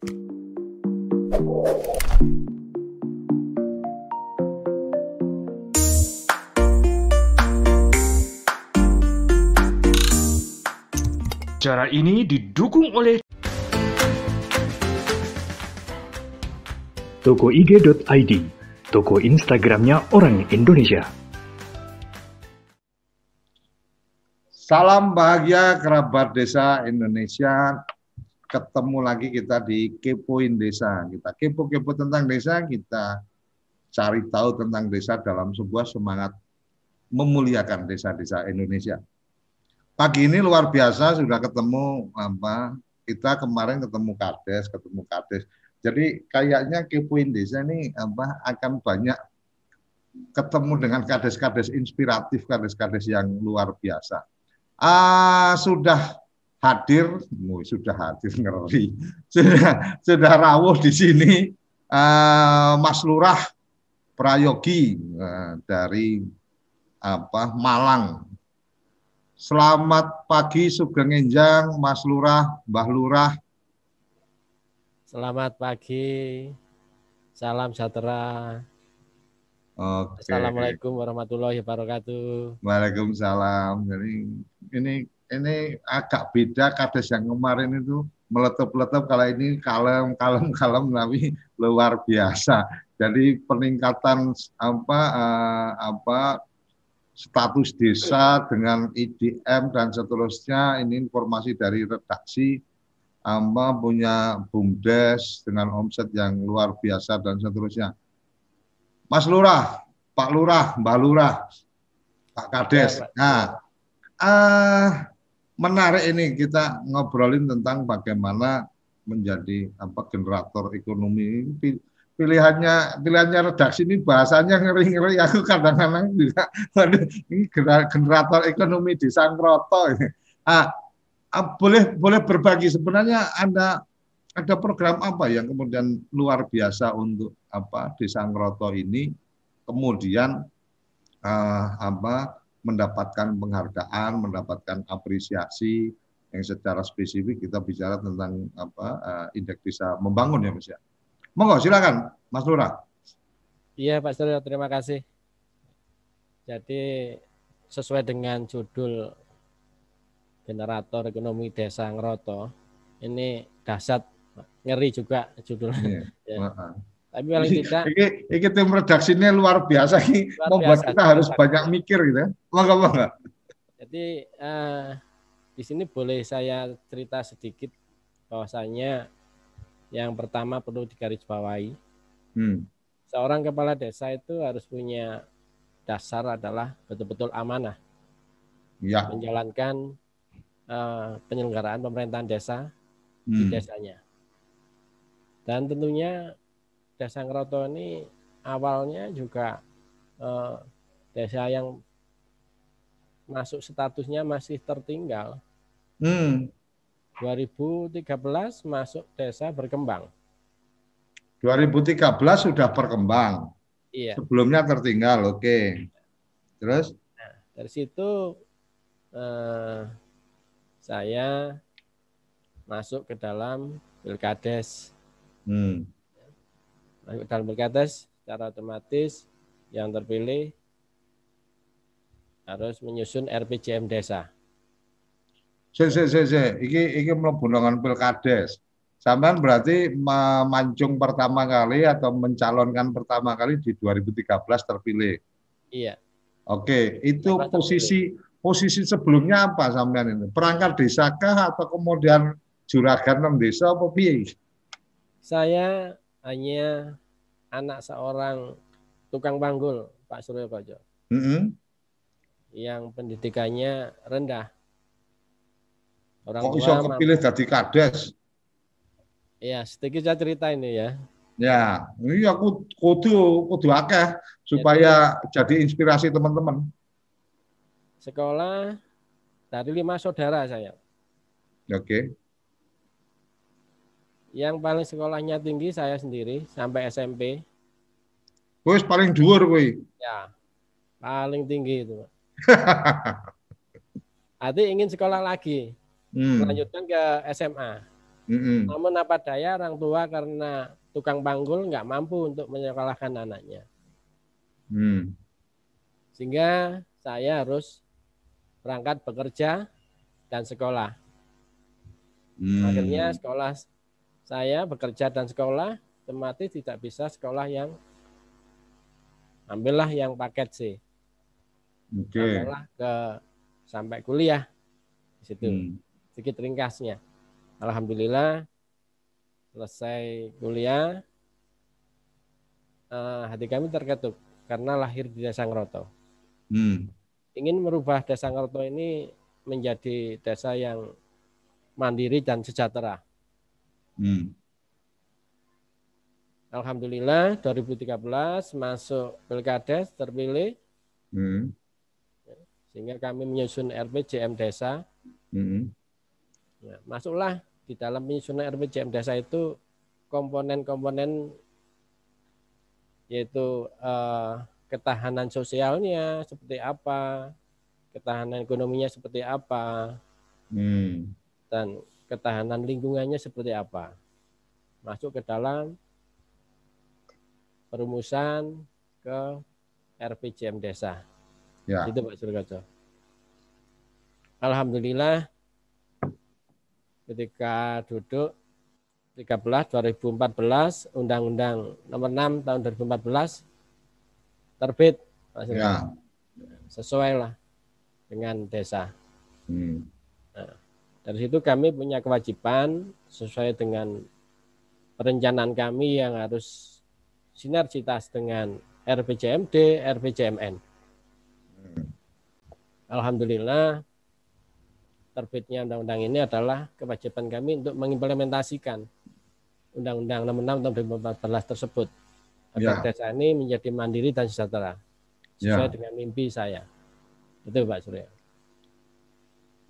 Cara ini didukung oleh Toko IG.id, toko Instagramnya orang Indonesia. Salam bahagia kerabat desa Indonesia. Ketemu lagi kita di Kepoin Desa. Kita kepo-kepo tentang desa, kita cari tahu tentang desa dalam sebuah semangat memuliakan desa-desa Indonesia. Pagi ini luar biasa sudah ketemu apa? Kita kemarin ketemu Kades, ketemu Kades. Jadi kayaknya Kepoin Desa ini apa akan banyak ketemu dengan kades-kades inspiratif, kades-kades yang luar biasa. Ah, sudah hadir, oh, sudah hadir ngeri, sudah sudah rawuh di sini ah, Mas Lurah Prayogi ah, dari apa Malang Selamat pagi Sugeng Enjang, Mas Lurah, Mbah Lurah. Selamat pagi, salam sejahtera. Oke. Assalamualaikum warahmatullahi wabarakatuh. Waalaikumsalam. Jadi ini ini agak beda kades yang kemarin itu meletup-letup kalau ini kalem kalem kalem tapi luar biasa. Jadi peningkatan apa uh, apa status desa dengan IDM dan seterusnya ini informasi dari redaksi Amba punya BUMDes dengan omset yang luar biasa dan seterusnya. Mas Lurah, Pak Lurah, Mbak Lurah, Pak Kades. Ya, nah, uh, menarik ini kita ngobrolin tentang bagaimana menjadi apa generator ekonomi. Pilihannya pilihannya redaksi ini bahasanya ngeri-ngeri. Aku kadang-kadang juga ini generator ekonomi di Sangkroto ini. Ah, ah, boleh boleh berbagi. Sebenarnya ada ada program apa yang kemudian luar biasa untuk apa di Sangkroto ini? Kemudian ah, apa mendapatkan penghargaan, mendapatkan apresiasi yang secara spesifik kita bicara tentang apa uh, indeks desa membangun ya Mas ya. Monggo silakan Mas Lurah. Iya Pak Suryo, terima kasih. Jadi sesuai dengan judul generator ekonomi desa Ngeroto, ini dahsyat ngeri juga judulnya. Iya. ya. Tapi paling tidak ini, ini tim luar biasa ini luar membuat biasa, kita harus banyak mikir gitu ya. Monggo monggo. Jadi uh, di sini boleh saya cerita sedikit bahwasanya yang pertama perlu digarisbawahi. Hmm. Seorang kepala desa itu harus punya dasar adalah betul-betul amanah. Ya. Menjalankan uh, penyelenggaraan pemerintahan desa hmm. di desanya. Dan tentunya Desa Ngeroto ini awalnya juga uh, desa yang masuk statusnya masih tertinggal. Hmm. 2013 masuk desa berkembang. 2013 sudah berkembang. Iya. Sebelumnya tertinggal, oke. Okay. Terus? Nah, dari situ eh, saya masuk ke dalam Pilkades. Hmm. Dalam Pilkades secara otomatis yang terpilih harus menyusun RPJM desa. Si, si, si, si. Iki, iki mlebu pilkades. Sampai berarti memancung pertama kali atau mencalonkan pertama kali di 2013 terpilih. Iya. Oke, itu posisi posisi sebelumnya apa sampean ini? Perangkat desa kah atau kemudian juragan desa apa piye? Saya hanya anak seorang tukang panggul, Pak Suryo Kojo. Mm -hmm. Yang pendidikannya rendah Orang Kok bisa kepilih jadi kades? Iya, sedikit saya cerita ini ya. Ya, ini aku kudu kudu akeh supaya jadi, jadi inspirasi teman-teman. Sekolah dari lima saudara saya. Oke. Okay. Yang paling sekolahnya tinggi saya sendiri sampai SMP. Wis paling dhuwur kowe. Ya. Paling tinggi itu. Ati ingin sekolah lagi hmm. melanjutkan ke SMA. Mm-mm. Namun apa daya orang tua karena tukang panggul nggak mampu untuk menyekolahkan anaknya. Mm. Sehingga saya harus berangkat bekerja dan sekolah. Mm. Akhirnya sekolah saya bekerja dan sekolah otomatis tidak bisa sekolah yang ambillah yang paket C. Oke. Ambillah ke sampai kuliah di situ. Mm. Sedikit ringkasnya. Alhamdulillah selesai kuliah eh, hati kami terketuk karena lahir di Desa Ngeroto. Mm. Ingin merubah Desa Ngeroto ini menjadi desa yang mandiri dan sejahtera. Mm. Alhamdulillah 2013 masuk Pilkades terpilih Mm. sehingga kami menyusun RPJM desa. Mm. Nah, masuklah di dalam penyusunan RPJM desa itu komponen-komponen yaitu eh, ketahanan sosialnya seperti apa, ketahanan ekonominya seperti apa, Mm. dan ketahanan lingkungannya seperti apa. Masuk ke dalam perumusan ke RPJM desa. Ya. Itu Pak Suryoto. Alhamdulillah ketika duduk 13 2014 Undang-Undang Nomor 6 tahun 2014 terbit Pak. Ya. Sesuai lah dengan desa. Mm. Dari situ kami punya kewajiban sesuai dengan perencanaan kami yang harus sinergitas dengan RPJMD, RPJMN. Alhamdulillah terbitnya undang-undang ini adalah kewajiban kami untuk mengimplementasikan Undang-Undang Nomor 6 tahun 2014 tersebut agar Ya. desa ini menjadi mandiri dan sejahtera sesuai Ya. dengan mimpi saya. Itu Pak Surya.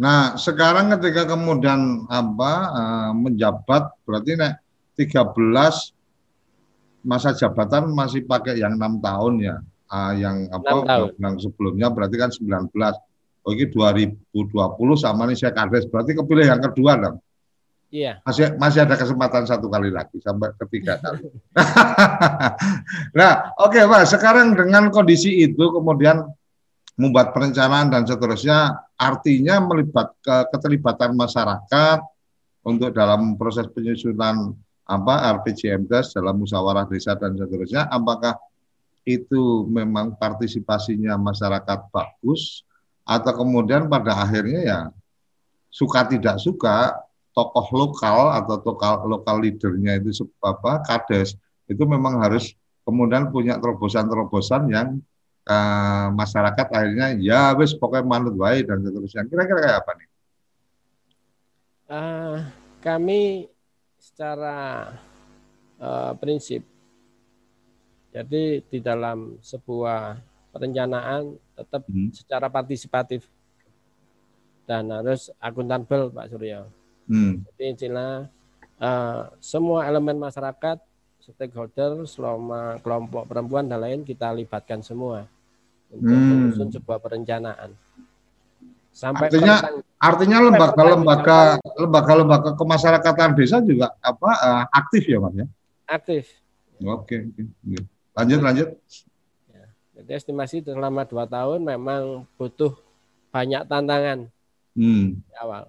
Nah, sekarang ketika kemudian apa eh, menjabat berarti nek 13 masa jabatan masih pakai yang enam tahun ya. Ah, yang apa yang sebelumnya berarti kan 19. Oh, ini 2020 sama nih saya kades berarti kepilih yang kedua dong. Iya, Masih masih ada kesempatan satu kali lagi sampai ketiga kali. nah, oke Pak, sekarang dengan kondisi itu kemudian membuat perencanaan dan seterusnya artinya melibat ke keterlibatan masyarakat untuk dalam proses penyusunan apa RPJMDes dalam musyawarah desa dan seterusnya apakah itu memang partisipasinya masyarakat bagus atau kemudian pada akhirnya ya suka tidak suka tokoh lokal atau tokoh lokal leadernya itu apa kades itu memang harus kemudian punya terobosan-terobosan yang eh, masyarakat akhirnya ya wis pokoknya manut wae dan seterusnya kira-kira kayak apa nih? Eh, kami secara eh, prinsip, jadi di dalam sebuah perencanaan tetap Hmm. secara partisipatif dan harus akuntabel Pak Suryo. Hmm. Jadi istilah eh, semua elemen masyarakat, stakeholder, selama kelompok perempuan dan lain kita libatkan semua untuk Hmm. menyusun sebuah perencanaan. Sampai Artinya- pertang- Artinya lembaga-lembaga lembaga-lembaga kemasyarakatan desa juga apa eh, aktif ya Mas ya? aktif. Oke, oke. Oke. Lanjut lanjut. Jadi estimasi selama dua tahun memang butuh banyak tantangan Hmm. di awal.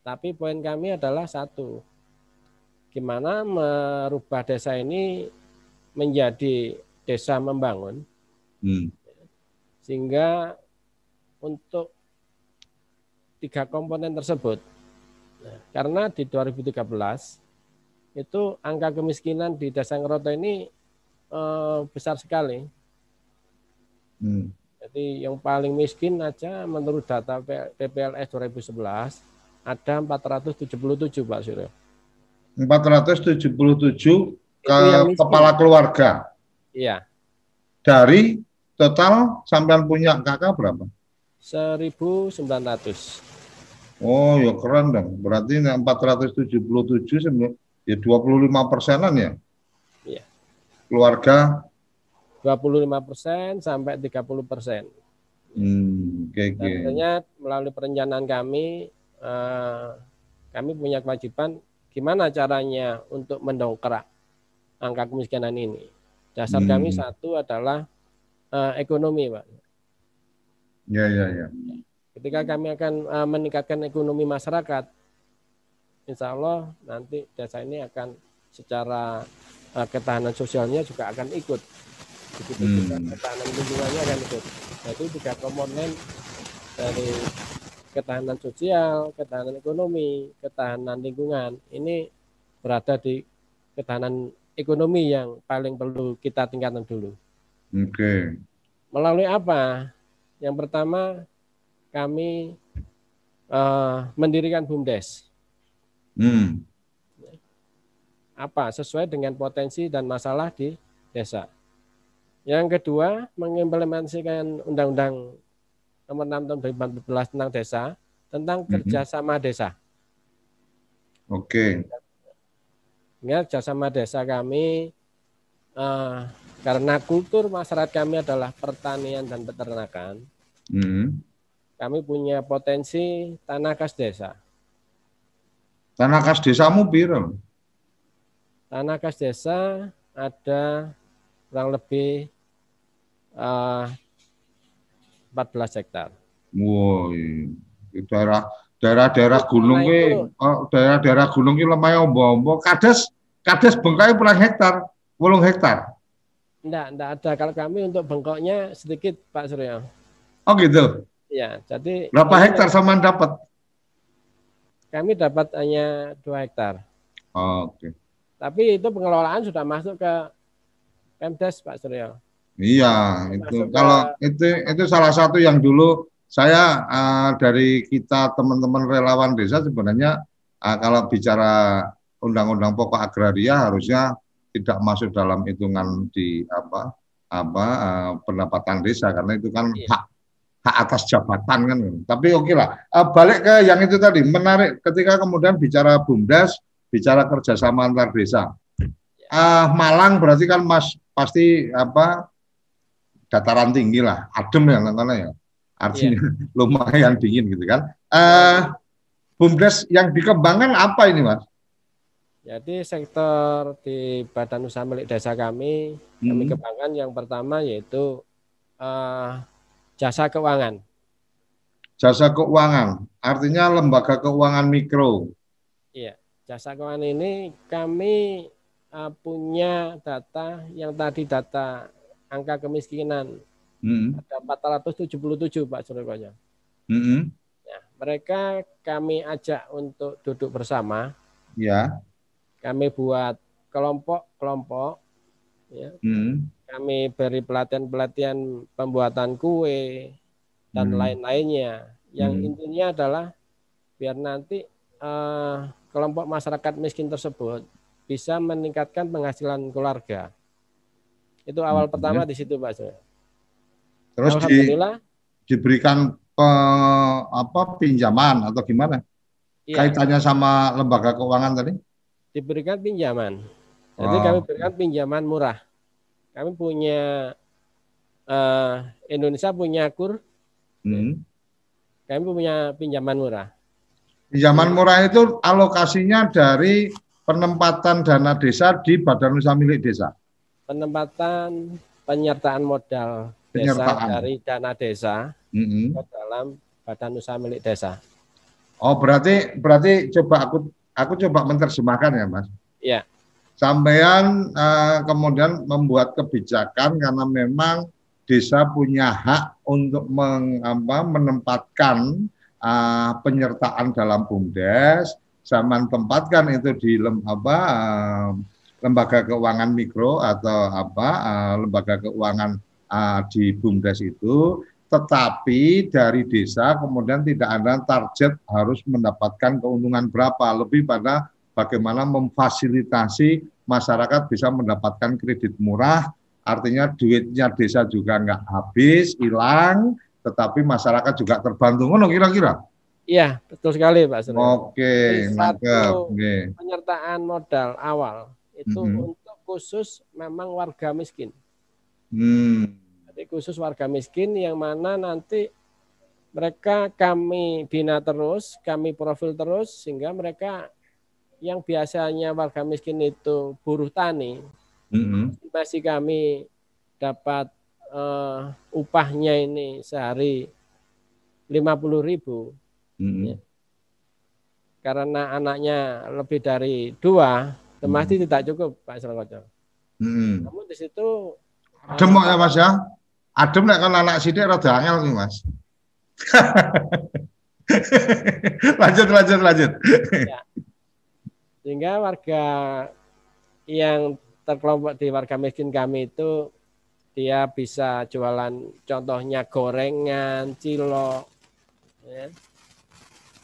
Tapi poin kami adalah satu, gimana merubah desa ini menjadi desa membangun, Hmm. Sehingga untuk tiga komponen tersebut, nah, karena di 2013 itu angka kemiskinan di desa Ngeroto ini eh, besar sekali. Hmm. Jadi yang paling miskin aja menurut data PPLS 2011 ada 477 Pak Suryo. 477 ke kepala keluarga Iya, dari total sampean punya kakak berapa? 1900. Oh, ya keren dong. Berarti yang 477 sembilan- ya 25 persenan ya? Iya. Keluarga 25 persen sampai 30 persen. hmm, oke Dan oke. tentunya melalui perencanaan kami, eh, kami punya kewajiban gimana caranya untuk mendongkrak angka kemiskinan ini? Dasar hmm. kami satu adalah uh, ekonomi, Pak. Ya, ya, ya. Ketika kami akan uh, meningkatkan ekonomi masyarakat, insya Allah nanti desa ini akan secara uh, ketahanan sosialnya juga akan ikut. Begitu hmm. juga ketahanan lingkungannya akan ikut. Jadi tiga komponen dari ketahanan sosial, ketahanan ekonomi, ketahanan lingkungan ini berada di ketahanan ekonomi yang paling perlu kita tingkatkan dulu. Oke. Okay. Melalui apa? Yang pertama kami uh, mendirikan BUMDes. Hmm. Apa? Sesuai dengan potensi dan masalah di desa. Yang kedua, mengimplementasikan Undang-Undang nomor 6 tahun 2014 tentang desa tentang mm-hmm. kerjasama desa. Oke. Okay. Kerjasama desa kami uh, karena kultur masyarakat kami adalah pertanian dan peternakan. Mm. Kami punya potensi tanah kas desa. Tanah kas desamu biru? Tanah kas desa ada kurang lebih uh, 14 hektar. Wow, daerah daerah-daerah gunung ki oh, daerah-daerah gunung ki lemah ombo-ombo kades kades bengkai berapa hektar? 8 hektar. Enggak, enggak ada. Kalau kami untuk bengkoknya sedikit Pak Surya. Oh gitu. Ya, jadi berapa hektar sama dapat? Kami dapat hanya 2 hektar. Oh, Oke. Okay. Tapi itu pengelolaan sudah masuk ke Pemdes Pak Surya. Iya, itu kalau itu itu salah satu yang dulu saya uh, dari kita teman-teman relawan desa sebenarnya uh, kalau bicara undang-undang pokok agraria harusnya tidak masuk dalam hitungan di apa apa uh, pendapatan desa karena itu kan iya. hak hak atas jabatan kan. Tapi oke okay lah. Uh, balik ke yang itu tadi menarik ketika kemudian bicara bumdes, bicara kerjasama antar desa. Uh, Malang berarti kan Mas pasti apa dataran tinggi lah, adem ya katanya ya. Artinya yeah. lumayan dingin gitu kan. Uh, BUMDes yang dikembangkan apa ini Mas? Jadi sektor di Badan Usaha Milik Desa kami, hmm. kami kembangkan yang pertama yaitu uh, jasa keuangan. Jasa keuangan, artinya lembaga keuangan mikro. Iya, jasa keuangan ini kami uh, punya data yang tadi data angka kemiskinan. Hmm. Ada 477 Pak Surya Hmm. Ya, mereka kami ajak untuk duduk bersama. Ya. Kami buat kelompok-kelompok. Ya. Hmm. Kami beri pelatihan-pelatihan pembuatan kue dan hmm. lain-lainnya. Yang hmm. intinya adalah biar nanti uh, kelompok masyarakat miskin tersebut bisa meningkatkan penghasilan keluarga. Itu awal hmm. pertama di situ Pak Terus di, diberikan pe, apa pinjaman atau gimana? Iya. Kaitannya sama lembaga keuangan tadi? Diberikan pinjaman. Jadi wow. kami berikan pinjaman murah. Kami punya uh, Indonesia punya kur. Hmm. Kami punya pinjaman murah. Pinjaman murah itu alokasinya dari penempatan dana desa di Badan Usaha Milik Desa penempatan penyertaan modal penyertaan. desa dari dana desa mm -hmm. ke dalam badan usaha milik desa. Oh berarti berarti coba aku aku coba menerjemahkan ya mas. Iya. Sampean uh, kemudian membuat kebijakan karena memang desa punya hak untuk meng, apa, menempatkan uh, penyertaan dalam bumdes, zaman tempatkan itu di lem, apa, uh, lembaga keuangan mikro atau apa uh, lembaga keuangan uh, di BUMDes itu tetapi dari desa kemudian tidak ada target harus mendapatkan keuntungan berapa lebih pada bagaimana memfasilitasi masyarakat bisa mendapatkan kredit murah artinya duitnya desa juga nggak habis hilang tetapi masyarakat juga terbantu ngono kira-kira Iya, betul sekali Pak Suri. Oke, mantap. Penyertaan modal awal itu hmm. untuk khusus memang warga miskin. Hmm. Khusus warga miskin yang mana nanti mereka kami bina terus, kami profil terus sehingga mereka yang biasanya warga miskin itu buruh tani, Mm-mm. masih kami dapat eh, upahnya ini sehari 50.000 ribu Mm-mm. Ya. karena anaknya lebih dari dua, pasti tidak cukup Pak Srokoco. Mm-mm. Namun di situ Adem kok ya Mas ya. Adem nek kalau anak sidik rada angel ki Mas. lanjut lanjut lanjut. sehingga warga yang terkelompok di warga miskin kami itu dia bisa jualan contohnya gorengan, cilok, ya,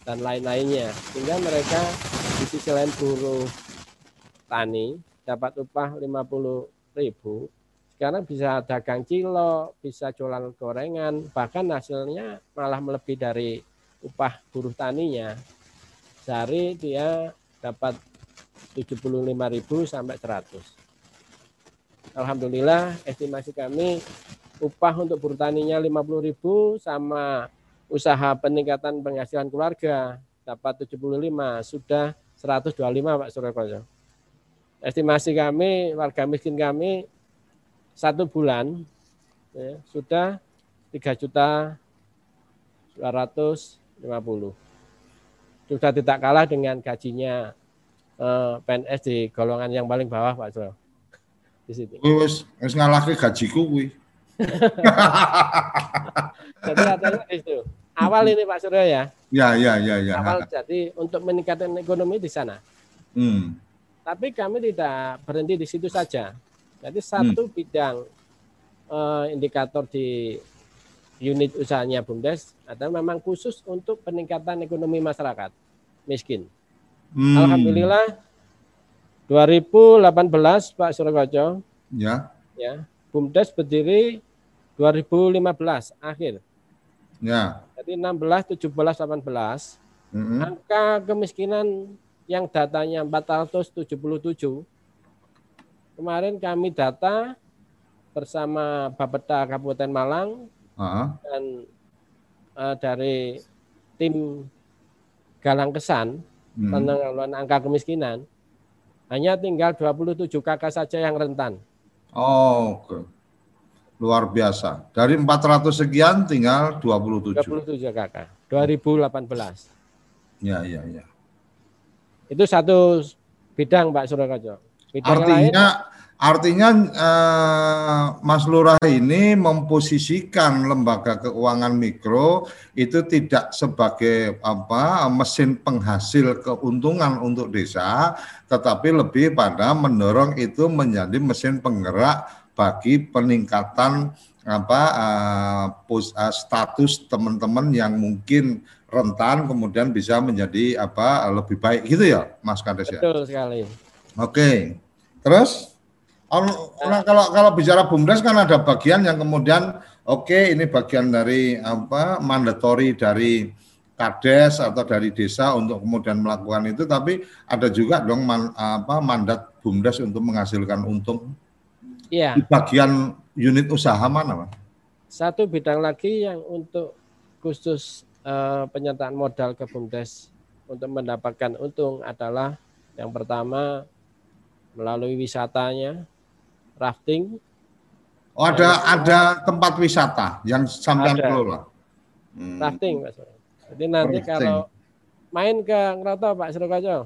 dan lain-lainnya. Sehingga mereka di sisi lain buruh tani dapat upah 50 ribu. Sekarang bisa dagang cilok, bisa jualan gorengan, bahkan hasilnya malah melebihi dari upah buruh taninya. Sehari dia dapat 75.000 sampai 100. Alhamdulillah estimasi kami upah untuk buruh taninya 50.000 sama usaha peningkatan penghasilan keluarga dapat 75 sudah 125 Pak Suryokojo. Estimasi kami warga miskin kami satu bulan ya, sudah 3 juta 250 sudah tidak kalah dengan gajinya eh, PNS di golongan yang paling bawah Pak Sro. Di sini. Kuwi wis wis ngalahke gajiku kuwi. Jadi katanya di situ. Awal ini Pak Suryo ya. Ya ya ya ya. Awal jadi untuk meningkatkan ekonomi di sana. Hmm. Tapi kami tidak berhenti di situ saja. Jadi satu bidang eh, indikator di unit usahanya BUMDes adalah memang khusus untuk peningkatan ekonomi masyarakat miskin. Hmm. Alhamdulillah 2018 Pak Suryokoco Ya. ya BUMDes berdiri 2015 akhir. Ya. Jadi 16, 17, 18 Mm-mm. angka kemiskinan yang datanya 477 kemarin kami data bersama Bapeda Kabupaten Malang Ah, dan eh, dari tim Galang Kesan hmm. penanggulangan angka kemiskinan hanya tinggal 27 kakak saja yang rentan. Oh, oke. Luar biasa. Dari 400 sekian tinggal 27. 27 kakak. 2018. Ya, ya, ya. Itu satu bidang Pak Surakajo. Bidang lain Artinya artinya eh, Mas Lurah ini memposisikan lembaga keuangan mikro itu tidak sebagai apa mesin penghasil keuntungan untuk desa, tetapi lebih pada mendorong itu menjadi mesin penggerak bagi peningkatan apa pos- eh, status teman-teman yang mungkin rentan kemudian bisa menjadi apa lebih baik gitu ya Mas Kades ya. betul sekali. Oke. Terus kalau nah, kalau kalau bicara bumdes kan ada bagian yang kemudian oke ini bagian dari apa mandatory dari kades atau dari desa untuk kemudian melakukan itu tapi ada juga dong man- apa mandat bumdes untuk menghasilkan untung Iya. di bagian unit usaha mana, Mas? Satu bidang lagi yang untuk khusus eh, penyertaan modal ke BUMDes untuk mendapatkan untung adalah yang pertama melalui wisatanya, rafting, Oh, ada ada tempat wisata yang sampean kelola. Hmm. rafting Pak Suro. Jadi nanti Rafting. kalau main ke Ngeroto Pak Surokajo,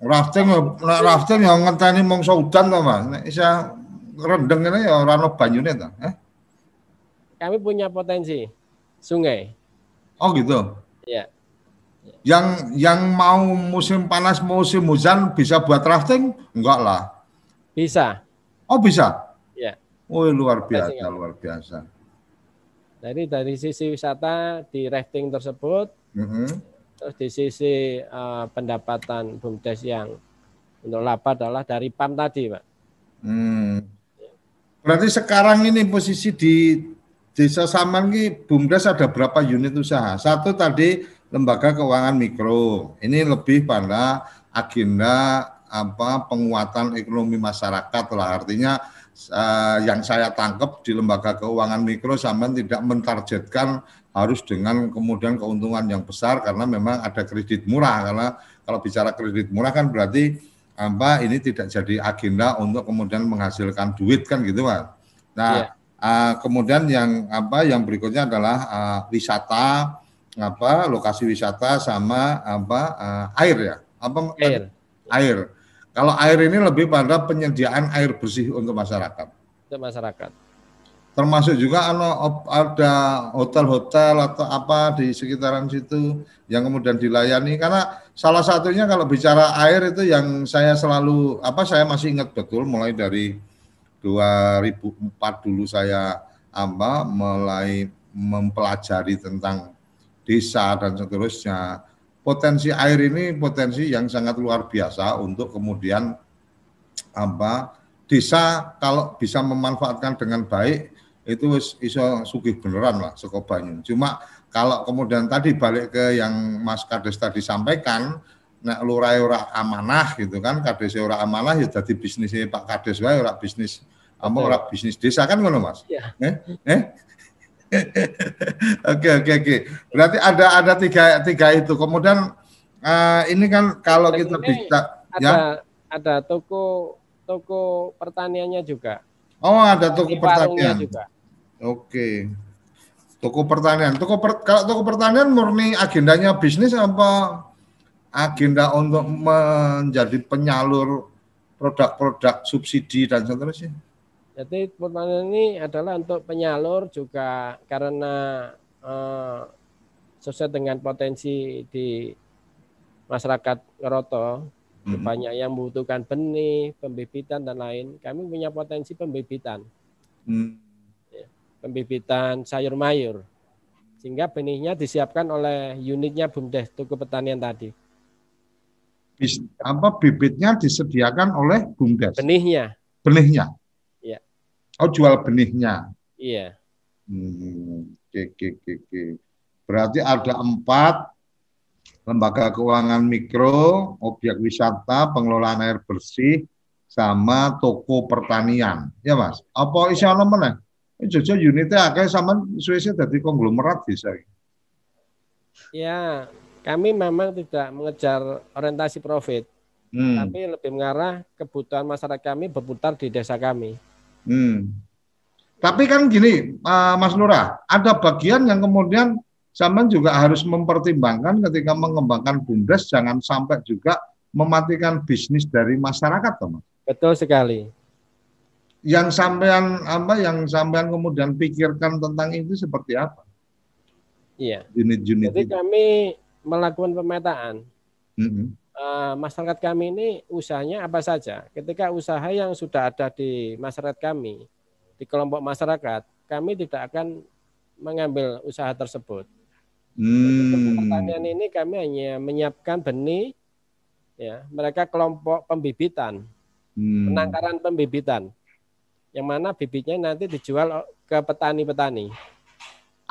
Rafting rafting yang ngenteni mongso udan to, Mas. Nek isa rendeng ngene ya ora ono banyune ta. Eh? kami punya potensi sungai. Oh gitu. Ya, Yang yang mau musim panas musim hujan bisa buat rafting? Enggak lah. bisa. Oh bisa. Ya. Oh luar biasa, luar biasa. Jadi dari sisi wisata di rafting tersebut, Mhm. terus di sisi eh, pendapatan BUMDes yang untuk laba adalah dari PAM tadi, Pak. Hmm. Berarti sekarang ini posisi di Desa Saman ini BUMDes ada berapa unit usaha? Satu tadi lembaga keuangan mikro. Ini lebih pada agenda apa penguatan ekonomi masyarakat lah. Artinya uh, yang saya tangkap di lembaga keuangan mikro sama tidak mentargetkan harus dengan kemudian keuntungan yang besar karena memang ada kredit murah karena kalau bicara kredit murah kan berarti apa ini tidak jadi agenda untuk kemudian menghasilkan duit kan gitu Mas. Nah, yeah. uh, kemudian yang apa yang berikutnya adalah uh, wisata apa lokasi wisata sama apa uh, air ya. Apa air. Air. Kalau air ini lebih pada penyediaan air bersih untuk masyarakat. Untuk masyarakat. Termasuk juga ada hotel-hotel atau apa di sekitaran situ yang kemudian dilayani karena salah satunya kalau bicara air itu yang saya selalu apa saya masih ingat betul mulai dari 2004 dulu saya apa mulai mempelajari tentang desa dan seterusnya potensi air ini potensi yang sangat luar biasa untuk kemudian apa desa kalau bisa memanfaatkan dengan baik itu iso sugih beneran lah sekobanya. Cuma kalau kemudian tadi balik ke yang Mas Kades tadi sampaikan, nek lurai ora amanah gitu kan, Kades ora amanah ya jadi bisnisnya Pak Kades wae ora bisnis apa ora bisnis desa kan ngono Mas? Ya. Eh? Eh? Oke oke oke. Berarti ada ada tiga tiga itu. Kemudian uh, ini kan kalau Dan kita bisa ada ya ada toko toko pertaniannya juga. Oh ada toko pertanian. Juga. Oke. Toko pertanian. Toko per, kalau toko pertanian murni agendanya bisnis apa agenda untuk menjadi penyalur produk-produk subsidi dan seterusnya? Jadi pertanian ini adalah untuk penyalur juga karena eh, sesuai dengan potensi di masyarakat Ngeroto, hmm. banyak yang membutuhkan benih, pembibitan dan lain. Kami punya potensi pembibitan, ya, pembibitan sayur mayur, sehingga benihnya disiapkan oleh unitnya BUMDes Tuku Pertanian tadi. Bis, apa bibitnya disediakan oleh BUMDes? Benihnya. Benihnya. Oh jual benihnya. Iya. Hmm, oke, oke, oke. Berarti ada empat lembaga keuangan mikro, objek wisata, pengelolaan air bersih, sama toko pertanian. Ya mas, apa isi ana mana? Jojo unitnya agak sama suwese dari konglomerat bisa. Ya, kami memang tidak mengejar orientasi profit, hmm. tapi lebih mengarah kebutuhan masyarakat kami berputar di desa kami. Hmm. Tapi kan gini, uh, Mas Lurah, ada bagian yang kemudian zaman juga harus mempertimbangkan ketika mengembangkan bumdes jangan sampai juga mematikan bisnis dari masyarakat, teman. Betul sekali. Yang sampean apa yang sampean kemudian pikirkan tentang itu seperti apa? Iya. Unit-unit. Jadi kami melakukan pemetaan. Mm -hmm. Eh, masyarakat kami ini usahanya apa saja. Ketika usaha yang sudah ada di masyarakat kami, di kelompok masyarakat, kami tidak akan mengambil usaha tersebut. Hmm. Pertanian ini kami hanya menyiapkan benih, ya mereka kelompok pembibitan, hmm. penangkaran pembibitan, yang mana bibitnya nanti dijual ke petani-petani.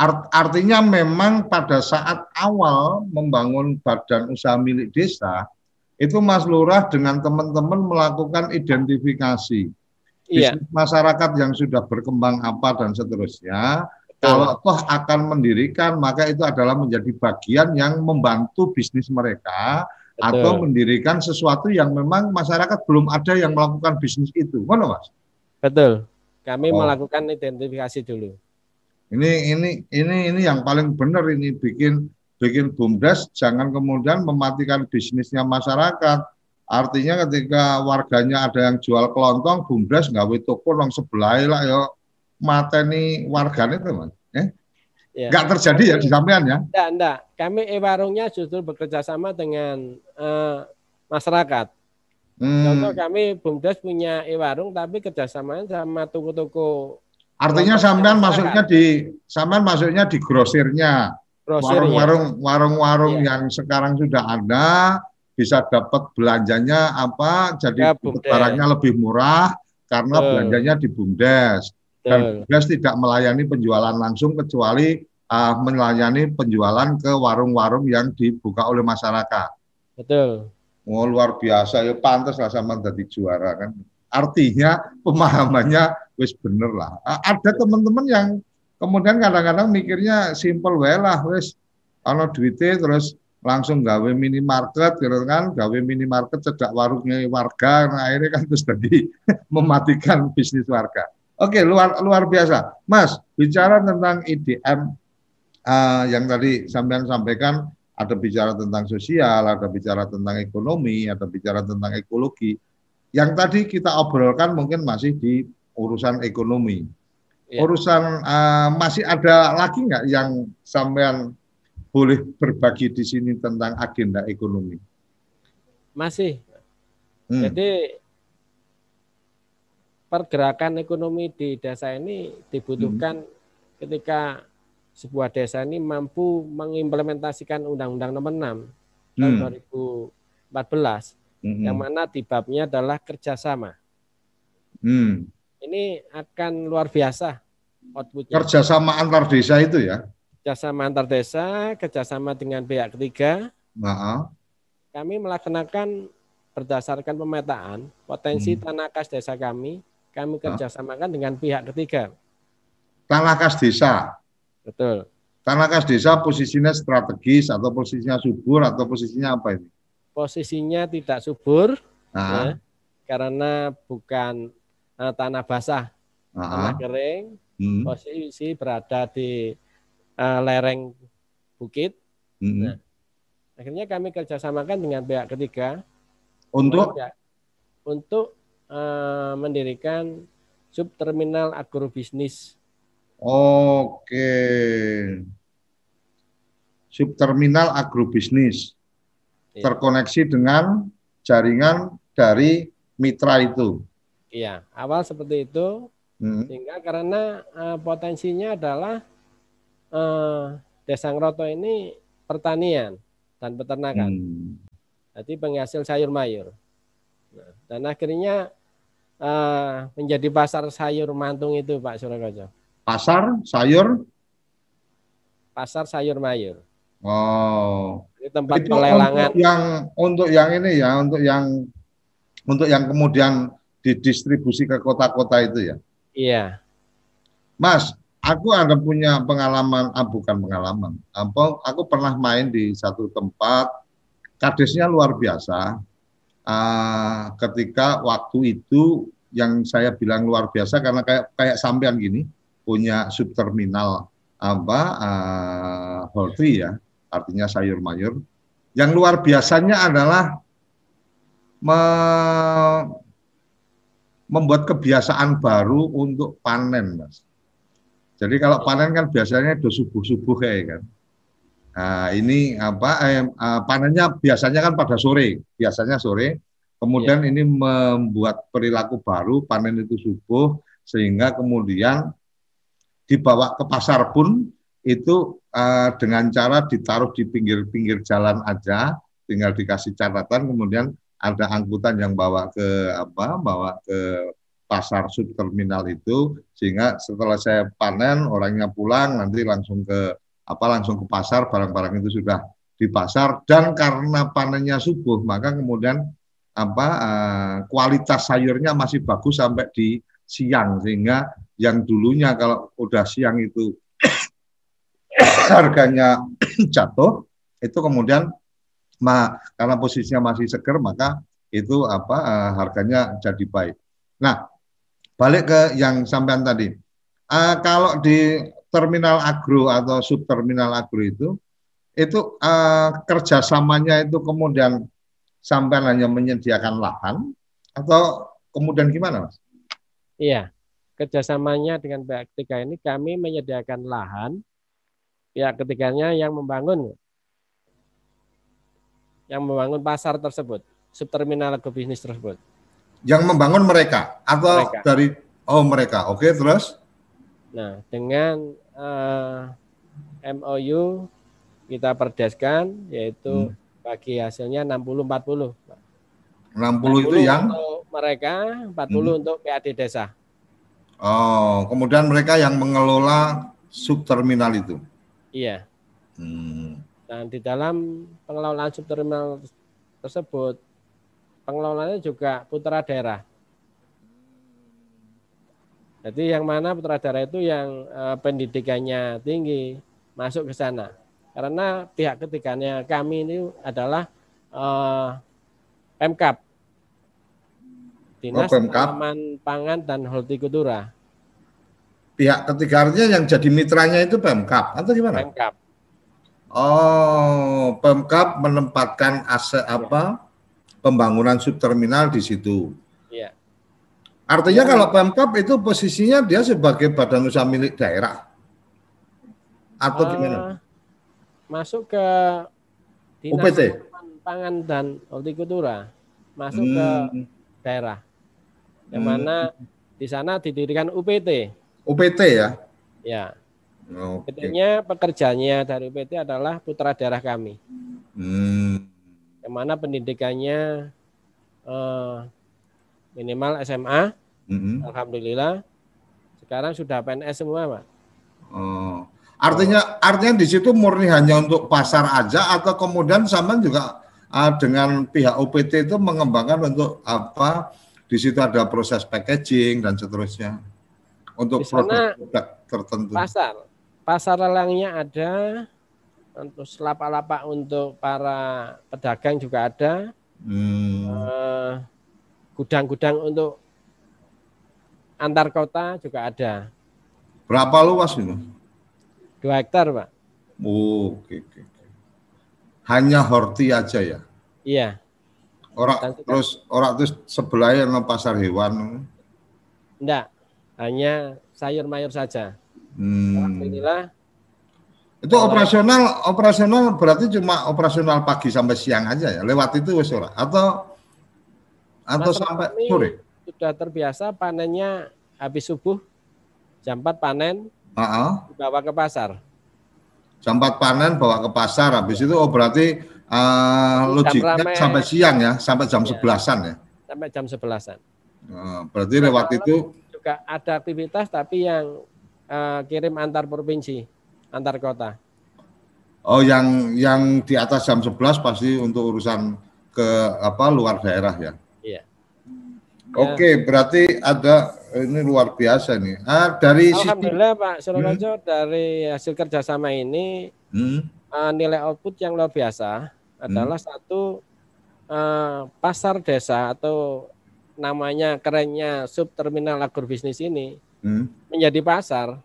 Art, artinya memang pada saat awal membangun badan usaha milik desa, itu Mas Lurah dengan teman-teman melakukan identifikasi iya. masyarakat yang sudah berkembang apa dan seterusnya. Betul. Kalau toh akan mendirikan, maka itu adalah menjadi bagian yang membantu bisnis mereka Betul. atau mendirikan sesuatu yang memang masyarakat belum ada yang melakukan bisnis itu. Mana Mas? Betul. Kami oh. melakukan identifikasi dulu. Ini ini ini ini yang paling benar ini bikin bikin bumdes jangan kemudian mematikan bisnisnya masyarakat. Artinya ketika warganya ada yang jual kelontong, bumdes nggak toko nong sebelah lah ya mateni warganya teman. Eh? Ya. Nggak terjadi ya di sampean ya? Enggak, enggak. Kami e-warungnya justru bekerja sama dengan uh, masyarakat. Hmm. Contoh kami Bumdes punya e-warung tapi kerjasama sama toko-toko Artinya sampean masuknya di sampean masuknya di grosirnya. Warung-warung warung-warung ya. yang sekarang sudah ada bisa dapat belanjanya apa jadi ya, barangnya lebih murah karena Betul. belanjanya di Bumdes. Dan Bumdes tidak melayani penjualan langsung kecuali uh, melayani penjualan ke warung-warung yang dibuka oleh masyarakat. Betul. Oh luar biasa ya pantas lah sama jadi juara kan. Artinya pemahamannya wis bener lah. Ada teman-teman yang kemudian kadang-kadang mikirnya simple wae lah wis ana duitnya terus langsung gawe minimarket gitu kan, gawe minimarket cedak warungnya warga, nah akhirnya kan terus tadi mematikan bisnis warga. Oke, luar luar biasa. Mas, bicara tentang IDM uh, yang tadi sampean sampaikan ada bicara tentang sosial, ada bicara tentang ekonomi, ada bicara tentang ekologi. Yang tadi kita obrolkan mungkin masih di urusan ekonomi. Ya. Urusan uh, masih ada lagi nggak yang sampean boleh berbagi di sini tentang agenda ekonomi? Masih. Hmm. Jadi pergerakan ekonomi di desa ini dibutuhkan hmm. ketika sebuah desa ini mampu mengimplementasikan Undang-Undang Nomor 6 tahun 2014 hmm. yang mana di babnya adalah kerjasama. Hmm. Ini akan luar biasa outputnya. Kerjasama antar desa itu ya? Kerjasama antar desa, kerjasama dengan pihak ketiga. Nah. Kami melaksanakan berdasarkan pemetaan potensi hmm. tanah kas desa kami, kami kerjasamakan dengan pihak ketiga. Tanah kas desa? Betul. Tanah kas desa posisinya strategis atau posisinya subur atau posisinya apa ini? Posisinya tidak subur ya, karena bukan uh, tanah basah, Aha. tanah kering. Hmm. Posisi berada di uh, lereng bukit. Hmm. Nah, akhirnya kami kerjasamakan dengan pihak ketiga untuk untuk uh, mendirikan subterminal agrobisnis Oke. Subterminal agrobisnis iya. terkoneksi dengan jaringan dari mitra itu. Iya, awal seperti itu. Hmm. Sehingga karena uh, potensinya adalah uh, Desa Ngroto ini pertanian dan peternakan. Hmm. Jadi penghasil sayur mayur. Nah, dan akhirnya uh, menjadi pasar sayur mantung itu Pak Surakojo. Pasar sayur? Pasar sayur mayur. Oh. Ini tempat itu pelelangan. Untuk yang untuk yang ini ya, untuk yang untuk yang kemudian didistribusi ke kota-kota itu ya. Iya. Mas, aku ada punya pengalaman, ah, bukan pengalaman. Apa? Aku pernah main di satu tempat, kadesnya luar biasa. Uh, ketika waktu itu yang saya bilang luar biasa karena kayak kayak sampean gini, punya subterminal apa uh, poultry ya, artinya sayur mayur. Yang luar biasanya adalah me membuat kebiasaan baru untuk panen, Mas. Jadi kalau panen kan biasanya do subuh-subuh kayak kan. Nah, ini apa eh, uh, panennya biasanya kan pada sore, biasanya sore. Kemudian ya. ini membuat perilaku baru, panen itu subuh sehingga kemudian dibawa ke pasar pun itu uh, dengan cara ditaruh di pinggir-pinggir jalan aja, tinggal dikasih catatan, kemudian ada angkutan yang bawa ke apa, bawa ke pasar subterminal itu, sehingga setelah saya panen orangnya pulang nanti langsung ke apa, langsung ke pasar, barang-barang itu sudah di pasar. Dan karena panennya subuh, maka kemudian apa uh, kualitas sayurnya masih bagus sampai di siang. Sehingga yang dulunya kalau udah siang itu harganya jatuh itu kemudian ma, karena posisinya masih seger maka itu apa uh, harganya jadi baik. Nah, balik ke yang sampean tadi. Uh, kalau di terminal agro atau subterminal agro itu itu uh, kerjasamanya itu kemudian sampai hanya menyediakan lahan atau kemudian gimana mas? Iya, kerjasamanya dengan pihak ketiga ini kami menyediakan lahan, pihak ketiganya yang membangun yang membangun pasar tersebut, subterminal agrobisnis tersebut. Yang membangun mereka atau mereka. dari oh mereka, oke terus? Nah dengan uh, eh, MOU kita perdeskan yaitu hmm. bagi hasilnya 60-40. 60, itu yang untuk mereka, 40 hmm. untuk PAD desa. Oh, kemudian mereka yang mengelola subterminal itu. Iya. Hmm. Dan di dalam pengelolaan subterminal tersebut, pengelolanya juga putra daerah. Jadi yang mana putra daerah itu yang uh, pendidikannya tinggi masuk ke sana. Karena pihak ketiganya kami ini adalah uh, Pemkap. Dinas Oh, Pemkap. Pangan dan Hortikultura. Pihak ketiganya yang jadi mitranya itu Pemkap atau gimana? Pemkap. Oh, Pemkap menempatkan aset apa? Pembangunan subterminal di situ. Iya. Artinya Ya. kalau Pemkap itu posisinya dia sebagai badan usaha milik daerah. Atau Eh, gimana? Masuk ke Dinas UPT? Pangan dan Hortikultura. Masuk ke Hmm, daerah. Yang Hmm. mana di sana didirikan UPT. UPT ya. Ya, Oke. PT-nya pekerjaannya dari UPT adalah putra daerah kami. Hmm. Yang mana pendidikannya eh, minimal SMA, Mm-mm. alhamdulillah. Sekarang sudah PNS semua, Pak. Oh. Artinya artinya di situ murni hanya untuk pasar aja atau kemudian sama juga ah, dengan pihak UPT itu mengembangkan untuk apa? Di situ ada proses packaging dan seterusnya untuk Di sana produk tertentu. Pasar. Pasar lelangnya ada. Terus lapak-lapak untuk para pedagang juga ada. Hmm. Eh, Gudang-gudang untuk antar kota juga ada. Berapa luas itu? Dua hektar, Pak. Oh, Oke, oke. Hanya horti aja ya. Iya. Orang terus orang terus sebelahnya pasar hewan. Enggak. Hanya sayur mayur saja. Hmm. Alhamdulillah Itu Kalau- operasional operasional berarti cuma operasional pagi sampai siang aja ya. Lewat itu wes ora atau atau Masalah sampai sore. sudah terbiasa panennya habis subuh jam 4 panen Heeh. dibawa ke pasar. Jam 4 panen bawa ke pasar habis itu oh berarti eh, logiknya sampai siang ya, sampai jam Iya. 11-an ya. sampai jam 11-an. Eh, berarti lewat itu Juga ada aktivitas tapi yang eh, kirim antar provinsi, antar kota. oh yang yang di atas jam 11 pasti untuk urusan ke apa luar daerah ya. Iya. Oke, berarti ada ini luar biasa nih. Ah, dari sisi Alhamdulillah Pak Surokojo dari hasil kerjasama ini Hmm, eh, nilai output yang luar biasa adalah satu eh, pasar desa atau namanya kerennya subterminal agrobisnis ini hmm. menjadi pasar.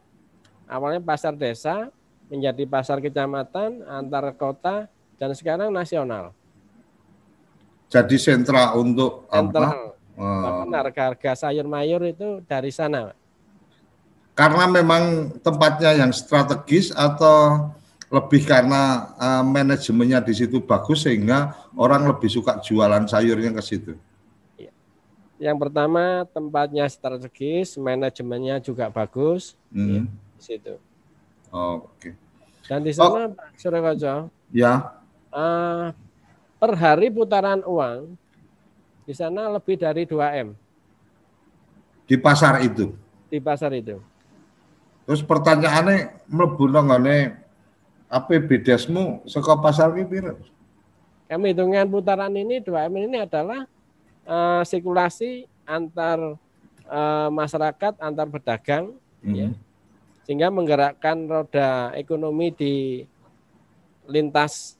Awalnya pasar desa, menjadi pasar kecamatan, antar kota, dan sekarang nasional. jadi sentra untuk apa? Sentral. Eh, Bahkan harga-harga sayur mayur itu dari sana. Pak. karena memang tempatnya yang strategis atau lebih karena eh, manajemennya di situ bagus sehingga orang lebih suka jualan sayurnya ke situ. Yang pertama tempatnya strategis, manajemennya juga bagus Hmm. di situ. Oke. Dan di sana Pak Surokojo, Ya. eh, per hari putaran uang di sana lebih dari 2 M Di pasar itu. di pasar itu. Terus pertanyaannya mlebu nangane APBDesmu saka pasar ki piro? Kami hitungan putaran ini 2 M ini adalah eh, sirkulasi antar eh, masyarakat, antar pedagang, Ya. Hmm. sehingga menggerakkan roda ekonomi di lintas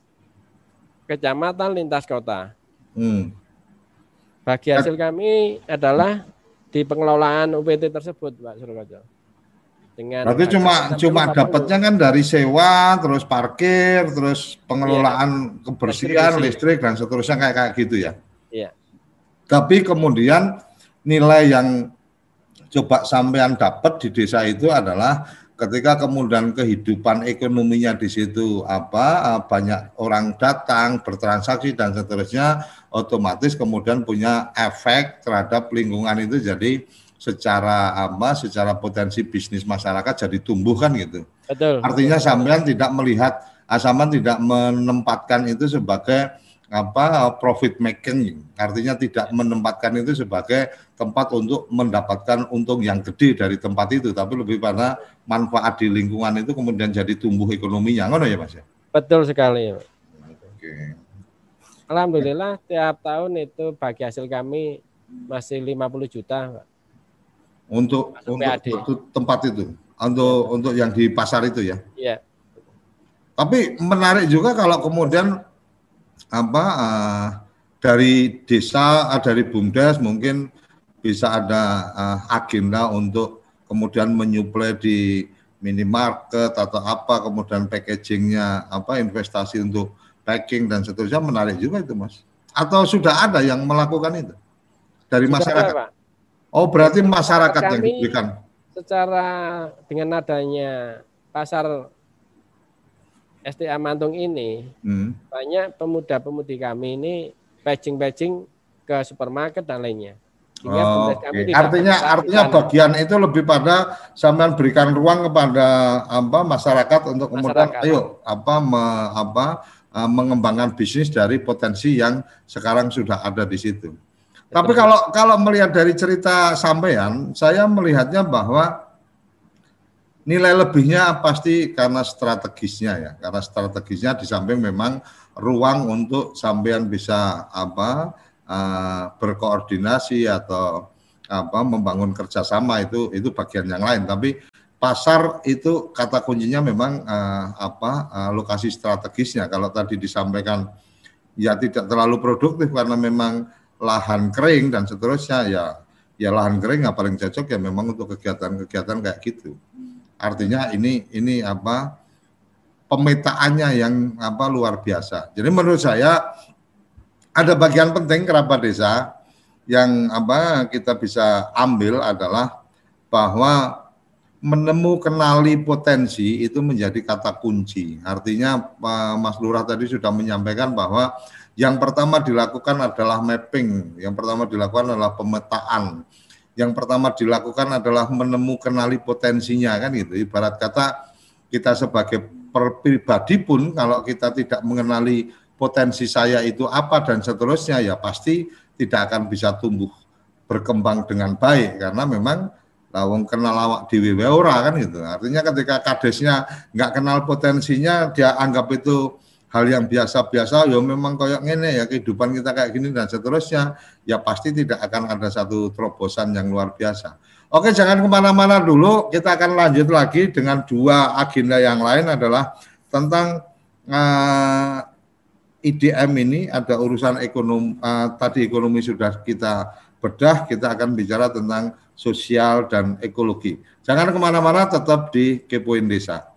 kecamatan, lintas kota. Hmm. Bagi hasil kami adalah di pengelolaan UPT tersebut, Pak Surokojo. Dengan Berarti cuma 60, cuma 40. dapatnya kan dari sewa, terus parkir, terus pengelolaan kebersihan, Distribusi. listrik dan seterusnya kayak kayak gitu ya. Tapi kemudian nilai yang coba sampean dapat di desa itu adalah ketika kemudian kehidupan ekonominya di situ apa eh, banyak orang datang bertransaksi dan seterusnya otomatis kemudian punya efek terhadap lingkungan itu jadi secara apa secara potensi bisnis masyarakat jadi tumbuh kan gitu. Betul. Artinya sampean tidak melihat Asaman tidak menempatkan itu sebagai apa profit making. Artinya tidak menempatkan itu sebagai tempat untuk mendapatkan untung yang gede dari tempat itu, tapi lebih pada manfaat di lingkungan itu kemudian jadi tumbuh ekonominya. Ngono ya, Mas ya? Betul sekali. Pak. Oke. Alhamdulillah tiap tahun itu bagi hasil kami masih 50 juta, Pak. untuk Masuk untuk, PAD. untuk tempat itu, untuk untuk yang di pasar itu ya. Iya. Tapi menarik juga kalau kemudian apa eh, dari desa, eh, dari bumdes mungkin bisa ada eh, agenda untuk kemudian menyuplai di minimarket atau apa, kemudian packagingnya apa investasi untuk packing dan seterusnya menarik juga itu mas. Atau sudah ada yang melakukan itu dari Sudah masyarakat? ada, Pak. Oh berarti masyarakat yang Kami- diberikan. Secara dengan adanya pasar STA Mantung ini, Hmm. banyak pemuda-pemudi kami ini patching-patching ke supermarket dan lainnya. Sehingga Oh, kami tidak Artinya artinya sana. bagian itu lebih pada sampean berikan ruang kepada apa masyarakat untuk kemudian Masyarakat. ayo apa me- apa uh, mengembangkan bisnis dari potensi yang sekarang sudah ada di situ. Tapi Betul. kalau kalau melihat dari cerita sampean, saya melihatnya bahwa nilai lebihnya pasti karena strategisnya ya, karena strategisnya di samping memang ruang untuk sampean bisa apa eh, berkoordinasi atau apa membangun kerjasama itu itu bagian yang lain. Tapi pasar itu kata kuncinya memang eh, apa eh, lokasi strategisnya. Kalau tadi disampaikan ya tidak terlalu produktif karena memang lahan kering dan seterusnya ya ya lahan kering nggak paling cocok ya memang untuk kegiatan-kegiatan kayak gitu. Artinya ini ini apa pemetaannya yang apa luar biasa. Jadi menurut saya ada bagian penting kerabat desa yang apa kita bisa ambil adalah bahwa menemu kenali potensi itu menjadi kata kunci. Artinya Pak Mas Lurah tadi sudah menyampaikan bahwa yang pertama dilakukan adalah mapping, yang pertama dilakukan adalah pemetaan, yang pertama dilakukan adalah menemu kenali potensinya kan gitu. Ibarat kata kita sebagai pribadi pun kalau kita tidak mengenali potensi saya itu apa dan seterusnya ya pasti tidak akan bisa tumbuh berkembang dengan baik karena memang lawang kenal awak di ora kan gitu. Artinya ketika kadesnya nggak kenal potensinya dia anggap itu hal yang biasa-biasa ya memang kayak ngene ya kehidupan kita kayak gini dan seterusnya ya pasti tidak akan ada satu terobosan yang luar biasa. Oke jangan ke mana-mana dulu kita akan lanjut lagi dengan dua agenda yang lain adalah tentang eh, IDM ini ada urusan ekonomi eh, tadi ekonomi sudah kita bedah kita akan bicara tentang sosial dan ekologi. Jangan ke mana-mana tetap di Kepoin Desa.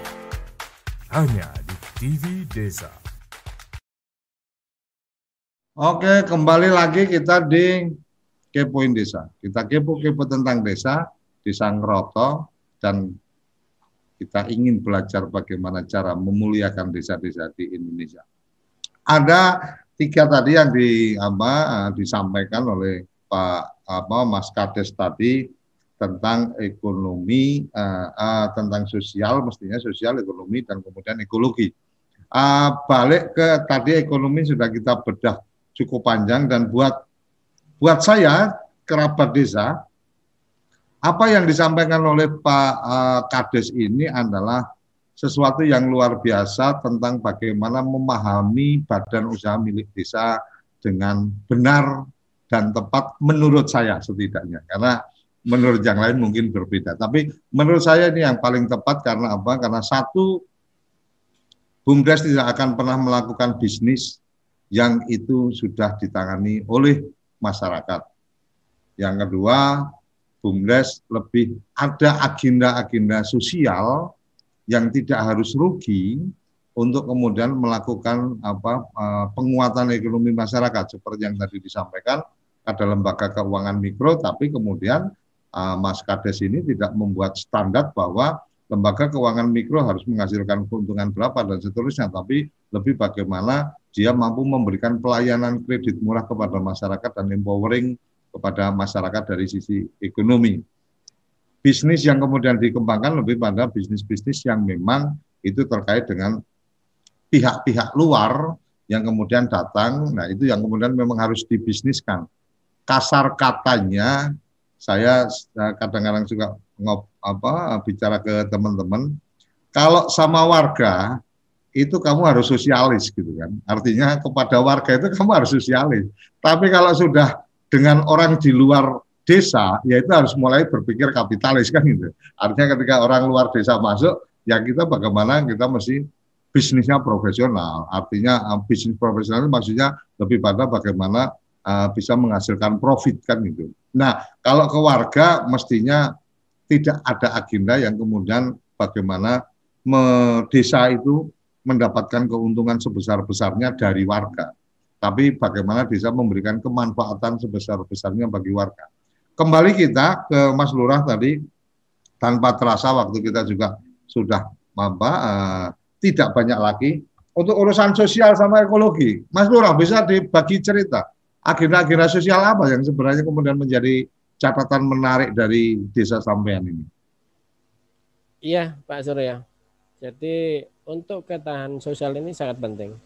Hanya di TV Desa. Oke, kembali lagi kita di Kepoin Desa. Kita kepo-kepo tentang desa, desa Ngeroto, dan kita ingin belajar bagaimana cara memuliakan desa-desa di Indonesia. Ada tiga tadi yang di apa disampaikan oleh Pak apa Mas Kades tadi tentang ekonomi, uh, uh, tentang sosial, mestinya sosial, ekonomi, dan kemudian ekologi. Uh, balik ke tadi ekonomi sudah kita bedah cukup panjang dan buat buat saya kerabat desa, apa yang disampaikan oleh Pak uh, Kades ini adalah sesuatu yang luar biasa tentang bagaimana memahami badan usaha milik desa dengan benar dan tepat menurut saya setidaknya. Karena menurut yang lain mungkin berbeda. Tapi menurut saya ini yang paling tepat karena apa? Karena satu, BUMDes tidak akan pernah melakukan bisnis yang itu sudah ditangani oleh masyarakat. Yang kedua, BUMDes lebih ada agenda-agenda sosial yang tidak harus rugi untuk kemudian melakukan apa eh, penguatan ekonomi masyarakat seperti yang tadi disampaikan ada lembaga keuangan mikro tapi kemudian uh, Mas Kades ini tidak membuat standar bahwa lembaga keuangan mikro harus menghasilkan keuntungan berapa dan seterusnya, tapi lebih bagaimana dia mampu memberikan pelayanan kredit murah kepada masyarakat dan empowering kepada masyarakat dari sisi ekonomi. Bisnis yang kemudian dikembangkan lebih pada bisnis-bisnis yang memang itu terkait dengan pihak-pihak luar yang kemudian datang, nah itu yang kemudian memang harus dibisniskan. Kasar katanya saya eh, kadang-kadang juga ngop, apa bicara ke teman-teman kalau sama warga itu kamu harus sosialis gitu kan. Artinya kepada warga itu kamu harus sosialis. Tapi kalau sudah dengan orang di luar desa ya itu harus mulai berpikir kapitalis kan gitu. Artinya ketika orang luar desa masuk ya kita bagaimana kita mesti bisnisnya profesional. Artinya eh, bisnis profesional maksudnya lebih pada bagaimana uh, bisa menghasilkan profit kan gitu. Nah, kalau ke warga mestinya tidak ada agenda yang kemudian bagaimana me, desa itu mendapatkan keuntungan sebesar-besarnya dari warga. Tapi bagaimana desa memberikan kemanfaatan sebesar-besarnya bagi warga. Kembali kita ke Mas Lurah tadi, tanpa terasa waktu kita juga sudah apa, uh, tidak banyak lagi. Untuk urusan sosial sama ekologi, Mas Lurah bisa dibagi cerita agenda-agenda sosial apa yang sebenarnya kemudian menjadi catatan menarik dari desa sampean ini? Iya, Pak Surya. Jadi untuk ketahanan sosial ini sangat penting.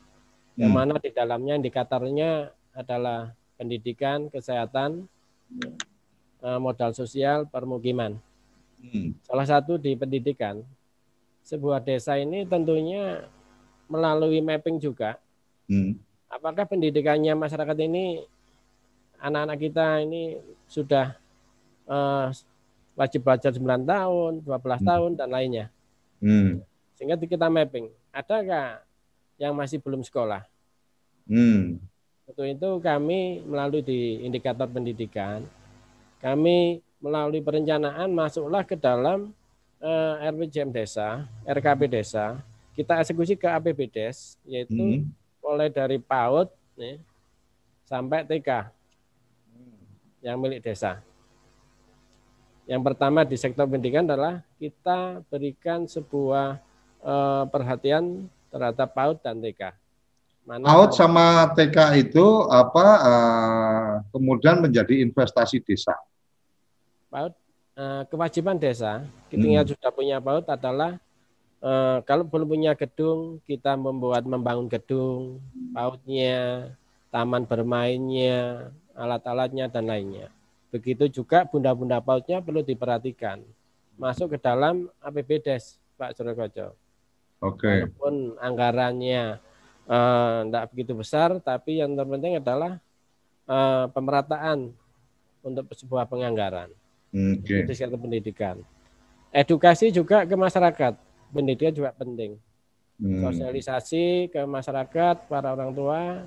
Yang hmm. mana di dalamnya indikatornya adalah pendidikan, kesehatan, eh, modal sosial, permukiman. Hmm. Salah satu di pendidikan, sebuah desa ini tentunya melalui mapping juga. Hmm apakah pendidikannya masyarakat ini anak-anak kita ini sudah uh, wajib belajar 9 tahun, 12 hmm. tahun dan lainnya. Hmm. Sehingga kita mapping, adakah yang masih belum sekolah? Hmm. Untuk itu kami melalui di indikator pendidikan, kami melalui perencanaan masuklah ke dalam uh, eh, RPJM desa, RKP desa, kita eksekusi ke APBDes, yaitu hmm mulai dari PAUD nih, sampai TK yang milik desa. Yang pertama di sektor pendidikan adalah kita berikan sebuah eh, perhatian terhadap PAUD dan TK. Mana PAUD sama TK itu apa eh, kemudian menjadi investasi desa. PAUD eh, kewajiban desa, ketika hmm. sudah punya PAUD adalah Uh, kalau belum punya gedung, kita membuat membangun gedung, pautnya, taman bermainnya, alat-alatnya dan lainnya. Begitu juga bunda-bunda pautnya perlu diperhatikan. Masuk ke dalam APBDes, Pak Surokojo. Oke. Okay. Walaupun anggarannya tidak uh, begitu besar, tapi yang terpenting adalah uh, pemerataan untuk sebuah penganggaran. Okay. Di sektor pendidikan. Edukasi juga ke masyarakat pendidikan juga penting. Hmm. Sosialisasi ke masyarakat, para orang tua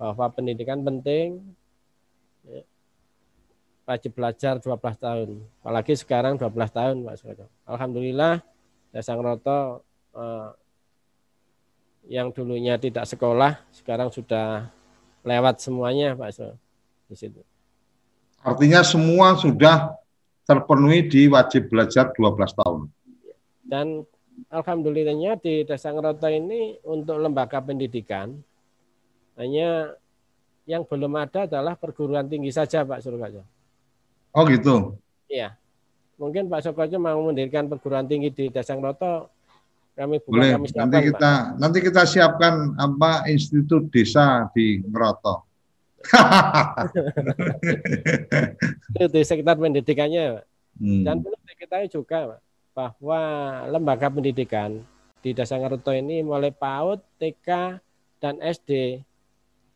bahwa pendidikan penting. Ya. Wajib belajar 12 tahun. Apalagi sekarang 12 tahun, Pak Soekarno. Alhamdulillah, Desa Roto eh, yang dulunya tidak sekolah, sekarang sudah lewat semuanya, Pak Soekarno. Di situ. Artinya semua sudah terpenuhi di wajib belajar 12 tahun. Dan alhamdulillahnya di Desa Ngeroto ini untuk lembaga pendidikan hanya yang belum ada adalah perguruan tinggi saja Pak Surkajo. Oh gitu. Iya. Mungkin Pak Surkajo mau mendirikan perguruan tinggi di Dasang Roto, kami buka Boleh. kami siapkan, Nanti kita Pak. nanti kita siapkan apa institut desa di Ngeroto. Itu di sekitar pendidikannya Pak. Hmm. Dan perlu diketahui juga Pak, bahwa lembaga pendidikan di Dasar Ngeroto ini mulai PAUD, TK, dan SD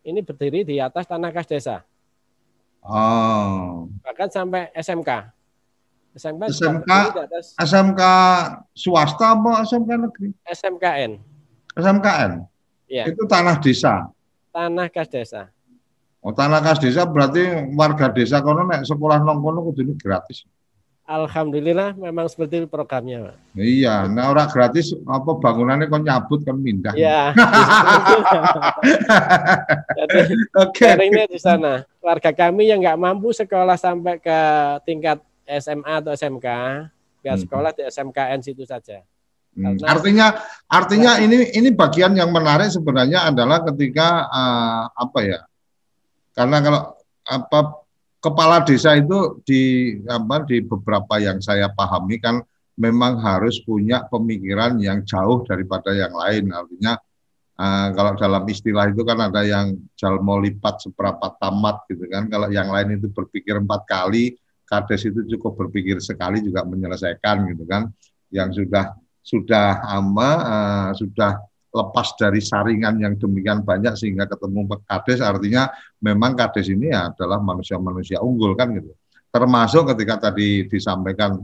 ini berdiri di atas tanah kas desa. Oh. Bahkan sampai SMK. SMK, SMK? atas SMK swasta apa SMK negeri? SMKN. SMKN. Ya, Itu tanah desa. tanah kas desa. Oh, tanah kas desa berarti warga desa kono nek sekolah nang kono kudune gratis. Alhamdulillah memang seperti itu programnya, Pak. Iya, nah ora gratis apa bangunannya kok nyabut kan mindah. Ya. Jadi Oke. sharingnya di sana. Warga kami yang nggak mampu sekolah sampai ke tingkat SMA atau SMK, biar Hmm. sekolah di SMKN situ saja. Hmm, Karena- Artinya artinya ini ini bagian yang menarik sebenarnya adalah ketika eh, apa ya? Karena kalau apa kepala desa itu di apa di beberapa yang saya pahami kan memang harus punya pemikiran yang jauh daripada yang lain. Artinya eh, kalau dalam istilah itu kan ada yang jalmo lipat seberapa tamat gitu kan. Kalau yang lain itu berpikir empat kali, kades itu cukup berpikir sekali juga menyelesaikan gitu kan. Yang sudah sudah ama eh, sudah lepas dari saringan yang demikian banyak sehingga ketemu kades artinya memang kades ini adalah manusia-manusia unggul kan gitu. Termasuk ketika tadi disampaikan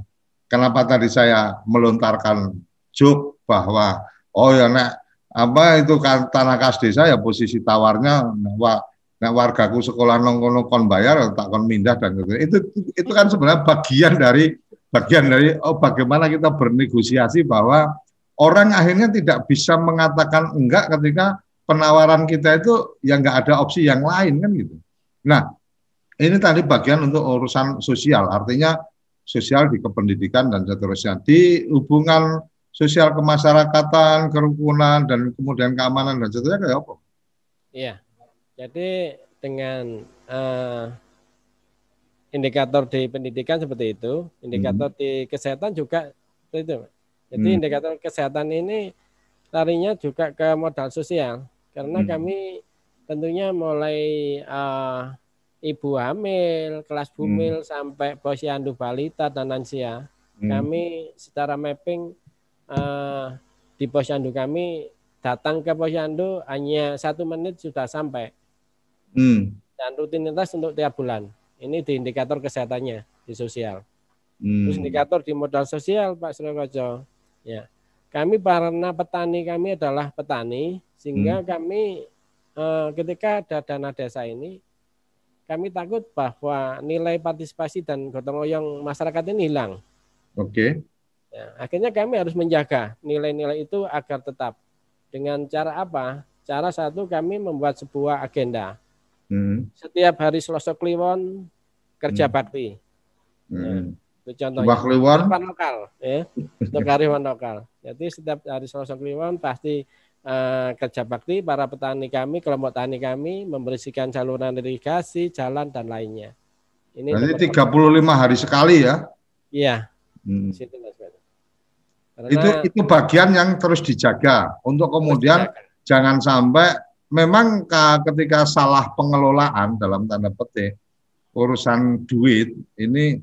kenapa tadi saya melontarkan joke bahwa oh ya nek apa itu kan tanah kas desa ya posisi tawarnya nek, wa, nek wargaku sekolah nong kono kon bayar tak kon mindah dan gitu. Itu itu kan sebenarnya bagian dari bagian dari oh bagaimana kita bernegosiasi bahwa orang akhirnya tidak bisa mengatakan enggak ketika penawaran kita itu yang enggak ada opsi yang lain kan gitu. Nah, ini tadi bagian untuk urusan sosial, artinya sosial di kependidikan dan seterusnya. Di hubungan sosial kemasyarakatan, kerukunan dan kemudian keamanan dan seterusnya kayak apa? Iya. Jadi dengan eh, indikator di pendidikan seperti itu, indikator di kesehatan juga seperti itu. Jadi Hmm. indikator kesehatan ini larinya juga ke modal sosial karena Hmm. kami tentunya mulai eh, ibu hamil, kelas bumil sampai posyandu balita dan lansia. Hmm. Kami secara mapping eh, di posyandu kami datang ke posyandu hanya satu menit sudah sampai Hmm. dan rutinitas untuk tiap bulan. Ini di indikator kesehatannya di sosial. Hmm. Terus indikator di modal sosial Pak Sriwajo. Ya. Kami karena petani kami adalah petani sehingga kami eh, ketika ada dana desa ini kami takut bahwa nilai partisipasi dan gotong royong masyarakat ini hilang. Oke. Ya, akhirnya kami harus menjaga nilai-nilai itu agar tetap. Dengan cara apa? Cara satu kami membuat sebuah agenda. Hmm. Setiap hari Selasa Kliwon kerja Hmm. bakti. Hmm. Itu contohnya. Kliwon. Kearifan lokal, ya. Untuk kearifan lokal. Jadi setiap hari Selasa Kliwon pasti eh, kerja bakti para petani kami, kelompok tani kami membersihkan saluran irigasi, jalan dan lainnya. Ini Berarti nomor- 35 hari sekali ya. Iya, Hmm. situ itu itu bagian yang terus dijaga untuk kemudian jangan sampai memang ka- ketika salah pengelolaan dalam tanda petik urusan duit ini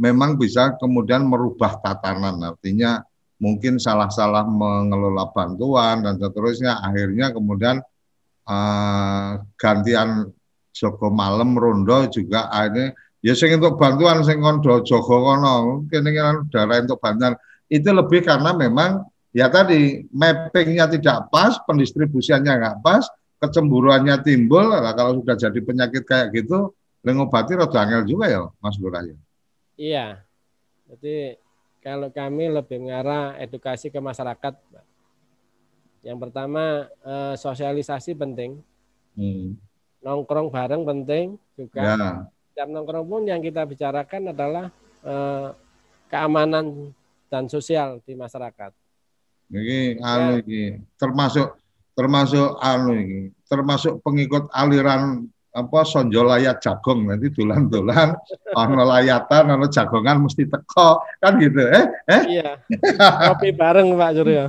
memang bisa kemudian merubah tatanan artinya mungkin salah-salah mengelola bantuan dan seterusnya akhirnya kemudian eh, gantian Joko malam rondo juga akhirnya ya sing untuk bantuan sing kondo Joko kono kene kan darah untuk bantuan itu lebih karena memang ya tadi mappingnya tidak pas, pendistribusiannya nggak pas, kecemburuannya timbul. Nah, kalau sudah jadi penyakit kayak gitu, ngobati rada angel juga ya, Mas Lurah ya. Iya. Jadi kalau kami lebih mengarah edukasi ke masyarakat. Yang pertama eh, sosialisasi penting, Hmm. nongkrong bareng penting juga. Ya, Setiap nongkrong pun yang kita bicarakan adalah eh, keamanan dan sosial di masyarakat. ini anu iki termasuk termasuk anu ini, termasuk pengikut aliran apa sonjo layat jagong nanti dolan-dolan ono layatan ono jagongan mesti teko kan gitu eh eh Iya. Kopi bareng Pak Suryo.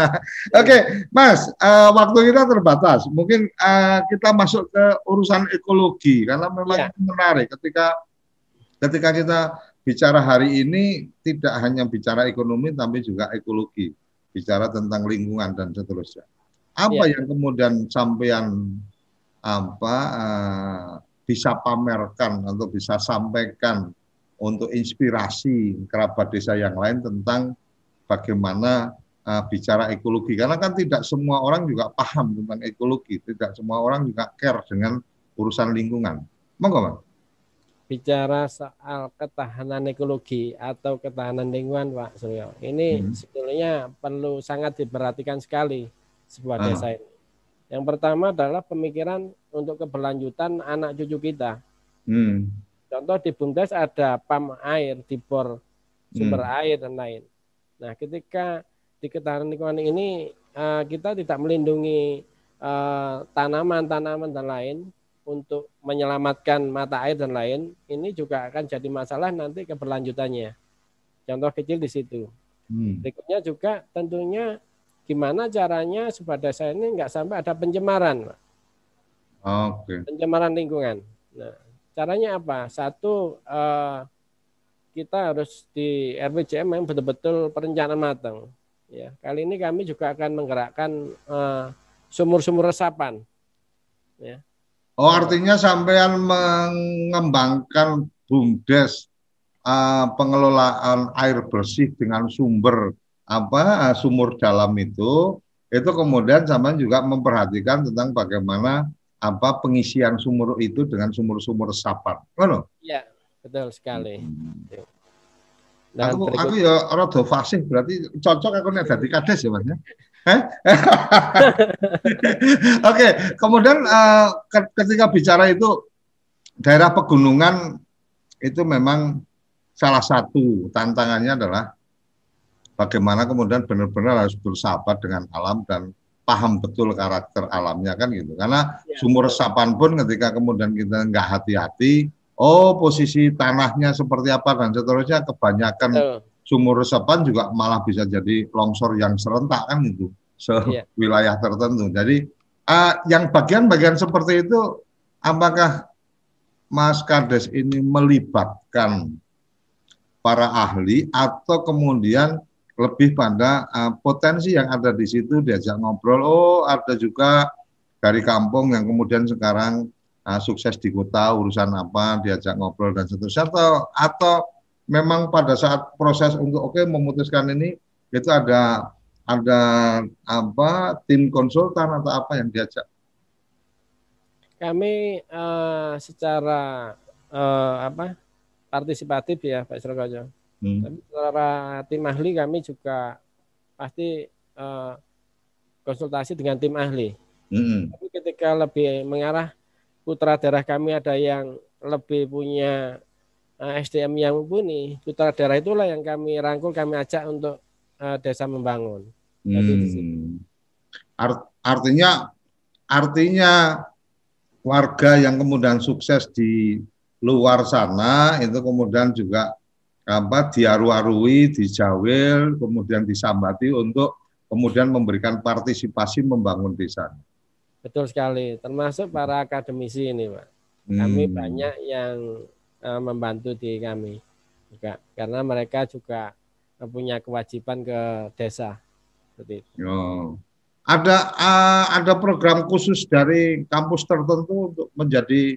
Oke, Mas, eh, waktu kita terbatas. Mungkin eh, kita masuk ke urusan ekologi karena memang itu menarik ketika ketika kita bicara hari ini tidak hanya bicara ekonomi tapi juga ekologi, bicara tentang lingkungan dan seterusnya. Apa Iya. yang kemudian sampean apa eh, bisa pamerkan atau bisa sampaikan untuk inspirasi kerabat desa yang lain tentang bagaimana uh, bicara ekologi karena kan tidak semua orang juga paham tentang ekologi, tidak semua orang juga care dengan urusan lingkungan. Monggo, Bang. Bicara soal ketahanan ekologi atau ketahanan lingkungan Pak Suryo. Ini Hmm. sebetulnya perlu sangat diperhatikan sekali sebuah Ah. desa ini. Yang pertama adalah pemikiran untuk keberlanjutan anak cucu kita. Hmm. Contoh di Bumdes ada pam air, di bor sumber Hmm. air dan lain. Nah, ketika di ketahanan lingkungan ini eh, kita tidak melindungi eh, tanaman-tanaman dan lain untuk menyelamatkan mata air dan lain, ini juga akan jadi masalah nanti keberlanjutannya. Contoh kecil di situ. Hmm. Berikutnya juga tentunya gimana caranya supaya desa ini nggak sampai ada pencemaran, Pak. Oke. pencemaran lingkungan. Nah, caranya apa? Satu, eh, kita harus di RPJM yang betul-betul perencanaan matang. Ya, kali ini kami juga akan menggerakkan eh, sumur-sumur resapan. Oh, artinya sampean mengembangkan BUMDes uh, pengelolaan air bersih dengan sumber apa uh, sumur dalam itu itu kemudian sampean juga memperhatikan tentang bagaimana apa pengisian sumur itu dengan sumur-sumur resapan. Ngono. Ya, betul sekali. Dan Aku berikut- aku ya rada fasih berarti cocok aku nek dadi kades ya Mas ya. Oke, kemudian eh, ke- ketika bicara itu daerah pegunungan itu memang salah satu tantangannya adalah bagaimana kemudian benar-benar harus bersahabat dengan alam dan paham betul karakter alamnya kan gitu. Karena Ya. sumur resapan pun ketika kemudian kita nggak hati-hati, oh posisi tanahnya seperti apa dan seterusnya kebanyakan sumur resapan juga malah bisa jadi longsor yang serentak kan itu Iya. sewilayah tertentu. Jadi eh, yang bagian-bagian seperti itu apakah Mas Kades ini melibatkan para ahli atau kemudian lebih pada eh, potensi yang ada di situ diajak ngobrol. Oh, ada juga dari kampung yang kemudian sekarang eh, sukses di kota urusan apa diajak ngobrol dan seterusnya atau atau memang pada saat proses untuk oke memutuskan ini itu ada ada apa tim konsultan atau apa yang diajak? Kami eh, secara eh, apa partisipatif ya Pak Srokojo. Hmm. Tapi secara tim ahli kami juga pasti eh, konsultasi dengan tim ahli. Hmm. Tapi ketika lebih mengarah putra daerah kami ada yang lebih punya eh, SDM yang mumpuni, putra daerah itulah yang kami rangkul, kami ajak untuk eh, desa membangun. Jadi. Hmm. Art- artinya artinya warga yang kemudian sukses di luar sana itu kemudian juga apa diaru-arui, dijawil, kemudian disambati untuk kemudian memberikan partisipasi membangun desa. Betul sekali, termasuk para akademisi ini, Pak. Kami Hmm. banyak yang eh, membantu di kami juga karena mereka juga punya kewajiban ke desa. Seperti itu. Oh. Ada eh, ada program khusus dari kampus tertentu untuk menjadi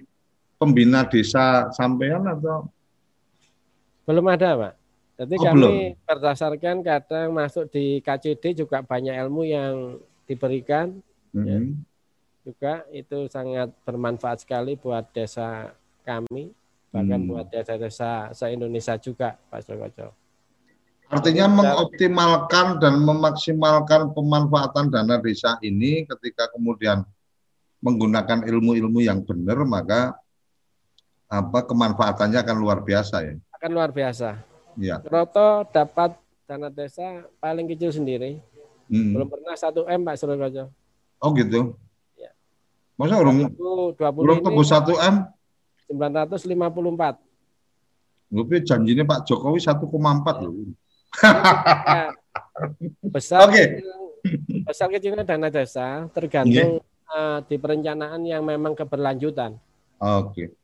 pembina desa sampean atau Belum ada, Pak. Jadi Oh, kami belum. berdasarkan kadang masuk di KCD juga banyak ilmu yang diberikan Ya. Hmm. juga itu sangat bermanfaat sekali buat desa kami bahkan Hmm. buat desa-desa se-Indonesia juga Pak Sokojo. Artinya Jadi, mengoptimalkan dan memaksimalkan pemanfaatan dana desa ini ketika kemudian menggunakan ilmu-ilmu yang benar maka apa kemanfaatannya akan luar biasa ya. Akan luar biasa. Ya. Roto dapat dana desa paling kecil sendiri, Hmm. belum pernah 1 M Pak Sokojo. Oh gitu. Ya. Masa urung 2020 urung ini tembus 1 M? 954. Tapi janjinya Pak Jokowi 1,4 loh. Ya, besar Oke. besar kecilnya dana desa tergantung eh, di perencanaan yang memang keberlanjutan. Oke.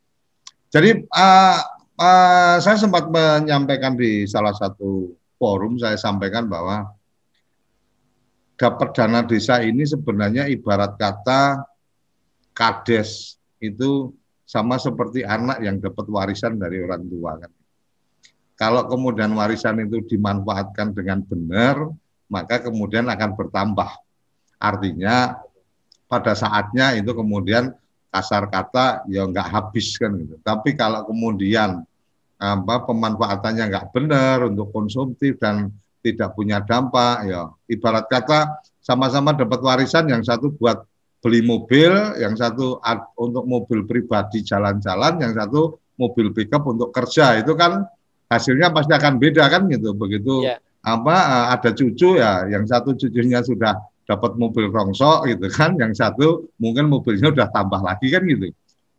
Jadi uh, uh, saya sempat menyampaikan di salah satu forum saya sampaikan bahwa dapat dana desa ini sebenarnya ibarat kata kades itu sama seperti anak yang dapat warisan dari orang tua kan. Kalau kemudian warisan itu dimanfaatkan dengan benar, maka kemudian akan bertambah. Artinya pada saatnya itu kemudian kasar kata ya nggak habis kan gitu. Tapi kalau kemudian apa pemanfaatannya nggak benar untuk konsumtif dan tidak punya dampak ya ibarat kata sama-sama dapat warisan yang satu buat beli mobil, yang satu untuk mobil pribadi jalan-jalan, yang satu mobil pickup untuk kerja itu kan hasilnya pasti akan beda kan gitu. Begitu Ya. apa eh, ada cucu ya, yang satu cucunya sudah dapat mobil rongsok gitu kan, yang satu mungkin mobilnya udah tambah lagi kan gitu.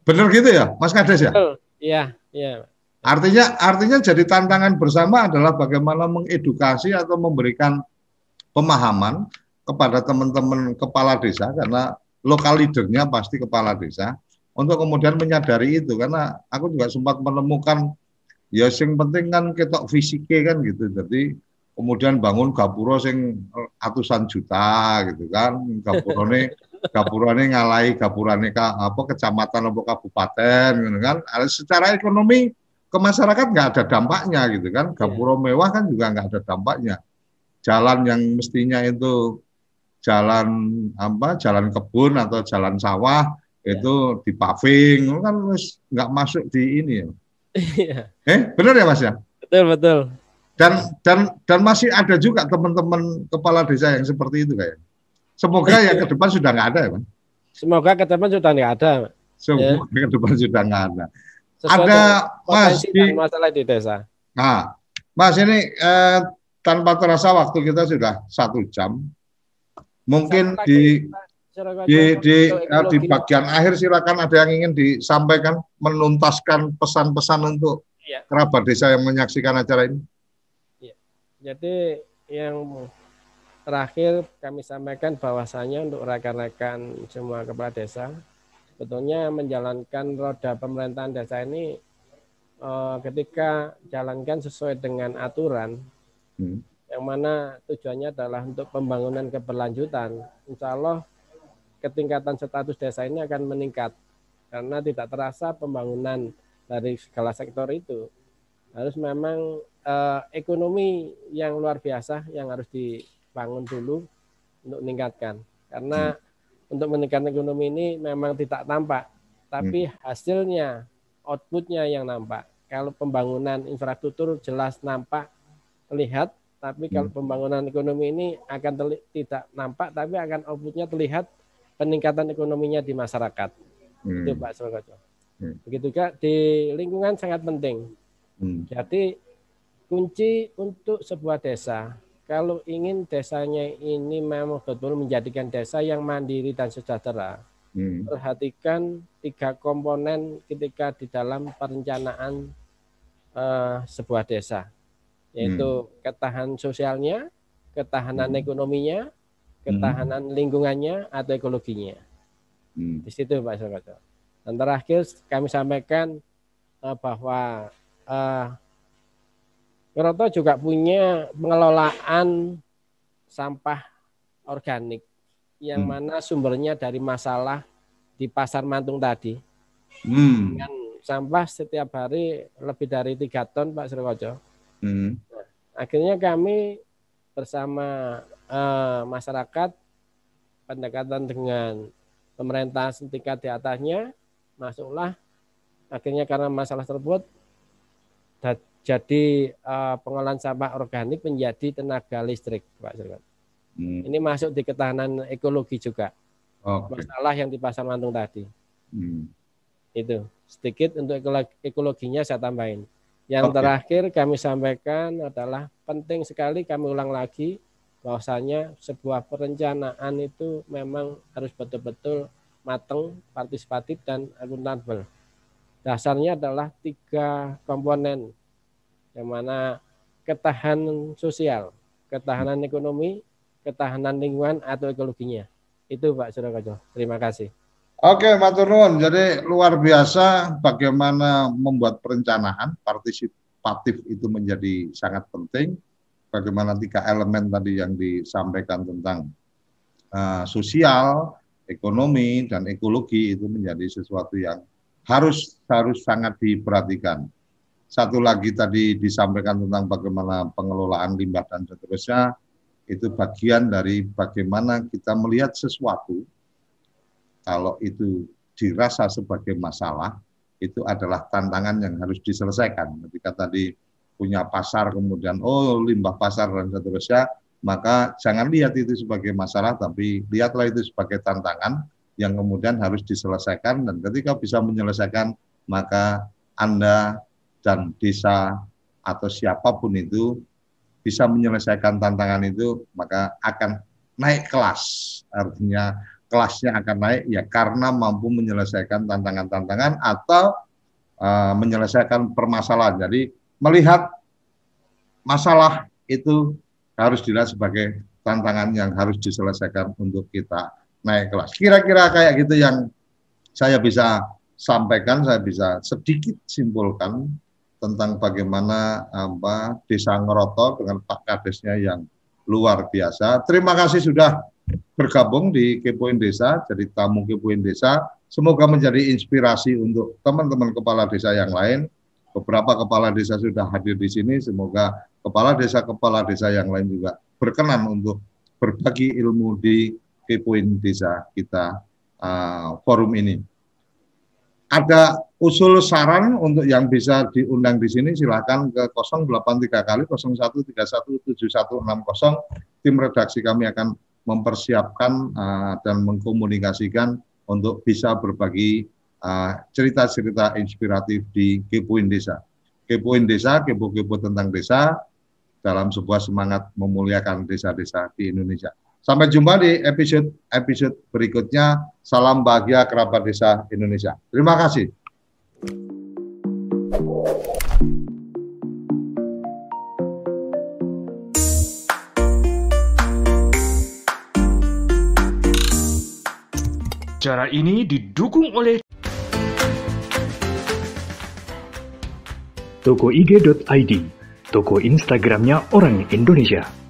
Bener gitu ya, Mas Kades ya? Iya, iya. Artinya artinya jadi tantangan bersama adalah bagaimana mengedukasi atau memberikan pemahaman kepada teman-teman kepala desa karena lokal leadernya pasti kepala desa untuk kemudian menyadari itu karena aku juga sempat menemukan ya yang penting kan ketok fisiknya kan gitu. Jadi kemudian bangun gapura sing ratusan juta gitu kan. Gapurane gapurane ngalai gapurane ka, apa kecamatan apa kabupaten gitu kan. Secara ekonomi ke masyarakat nggak ada dampaknya gitu kan. Gapura mewah kan juga nggak ada dampaknya. Jalan yang mestinya itu jalan apa jalan kebun atau jalan sawah itu di paving kan nggak masuk di ini ya. Iya. eh benar ya mas ya? Betul, betul. Dan dan dan masih ada juga teman-teman kepala desa yang seperti itu kayak semoga ya ke depan sudah nggak ada ya mas Semoga ke depan sudah nggak ada. semoga ke depan sudah nggak ada Sesuai ada mas di masalah di desa. Nah, Mas ini eh, tanpa terasa waktu kita sudah satu jam. Mungkin Satu lagi, di Pak Surakarta, di di, eh, di bagian akhir silakan ada yang ingin disampaikan menuntaskan pesan-pesan untuk Iya. kerabat desa yang menyaksikan acara ini. Jadi yang terakhir kami sampaikan bahwasanya untuk rekan-rekan semua kepala desa sebetulnya menjalankan roda pemerintahan desa ini eh, ketika jalankan sesuai dengan aturan Hmm. yang mana tujuannya adalah untuk pembangunan keberlanjutan. Insya Allah ketingkatan status desa ini akan meningkat karena tidak terasa pembangunan dari segala sektor itu harus memang eh, ekonomi yang luar biasa yang harus dibangun dulu untuk meningkatkan karena untuk meningkatkan ekonomi ini memang tidak tampak tapi hasilnya outputnya yang nampak kalau pembangunan infrastruktur jelas nampak terlihat tapi kalau pembangunan ekonomi ini akan terli- tidak nampak tapi akan outputnya terlihat peningkatan ekonominya di masyarakat Hmm. itu Pak Surkojo. Hmm. Begitu juga di lingkungan sangat penting. Hmm. Jadi kunci untuk sebuah desa kalau ingin desanya ini memang betul menjadikan desa yang mandiri dan sejahtera, Hmm. perhatikan tiga komponen ketika di dalam perencanaan eh, sebuah desa, yaitu ketahanan sosialnya, ketahanan Hmm. ekonominya, ketahanan lingkungannya atau ekologinya. Hmm. Di situ Pak Surkojo. Dan terakhir kami sampaikan eh, bahwa eh, Keroto juga punya pengelolaan sampah organik yang Hmm. mana sumbernya dari masalah di pasar Mantung tadi. Hmm. Dengan sampah setiap hari lebih dari tiga ton Pak Surkojo. Hmm. Akhirnya kami bersama eh, masyarakat pendekatan dengan pemerintah setingkat di atasnya masuklah akhirnya karena masalah tersebut jadi eh, pengolahan sampah organik menjadi tenaga listrik Pak Surkojo. Hmm. Ini masuk di ketahanan ekologi juga Oke. masalah yang di pasar Mantung tadi Hmm. itu sedikit untuk ekolo- ekologinya saya tambahin. Yang Oke. terakhir kami sampaikan adalah penting sekali kami ulang lagi bahwasanya sebuah perencanaan itu memang harus betul-betul matang, partisipatif dan akuntabel. Dasarnya adalah tiga komponen yang mana ketahanan sosial, ketahanan ekonomi, ketahanan lingkungan atau ekologinya. Itu Pak Surakojo. Terima kasih. Oke, Matur Nuwun. Jadi luar biasa bagaimana membuat perencanaan partisipatif itu menjadi sangat penting. Bagaimana tiga elemen tadi yang disampaikan tentang uh, sosial, ekonomi, dan ekologi itu menjadi sesuatu yang harus harus sangat diperhatikan. Satu lagi tadi disampaikan tentang bagaimana pengelolaan limbah dan seterusnya itu bagian dari bagaimana kita melihat sesuatu. Kalau itu dirasa sebagai masalah itu adalah tantangan yang harus diselesaikan. Ketika tadi punya pasar kemudian oh limbah pasar dan seterusnya maka jangan lihat itu sebagai masalah tapi lihatlah itu sebagai tantangan yang kemudian harus diselesaikan. Dan ketika bisa menyelesaikan maka Anda dan desa atau siapa pun itu bisa menyelesaikan tantangan itu maka akan naik kelas. Artinya kelasnya akan naik ya karena mampu menyelesaikan tantangan-tantangan atau uh, menyelesaikan permasalahan. Jadi melihat masalah itu harus dilihat sebagai tantangan yang harus diselesaikan untuk kita naik kelas. Kira-kira kayak gitu yang saya bisa sampaikan saya bisa sedikit simpulkan tentang bagaimana apa Desa Ngeroto dengan Pak Kadesnya yang luar biasa. Terima kasih sudah bergabung di Kepoin Desa, jadi tamu Kepoin Desa. Semoga menjadi inspirasi untuk teman-teman kepala desa yang lain. Beberapa kepala desa sudah hadir di sini, semoga kepala desa-kepala desa yang lain juga berkenan untuk berbagi ilmu di Kepoin Desa kita uh, forum ini ada usul saran untuk yang bisa diundang di sini silahkan ke 083 kali 01317160 tim redaksi kami akan mempersiapkan uh, dan mengkomunikasikan untuk bisa berbagi uh, cerita-cerita uh, inspiratif di Kepoin Desa. Kepoin Desa, kepo-kepo tentang desa dalam sebuah semangat memuliakan desa-desa di Indonesia. Sampai jumpa di episode-episode berikutnya. Salam bahagia kerabat desa Indonesia. Terima kasih. Cara ini didukung oleh Toko IG.id, toko Instagramnya orang Indonesia.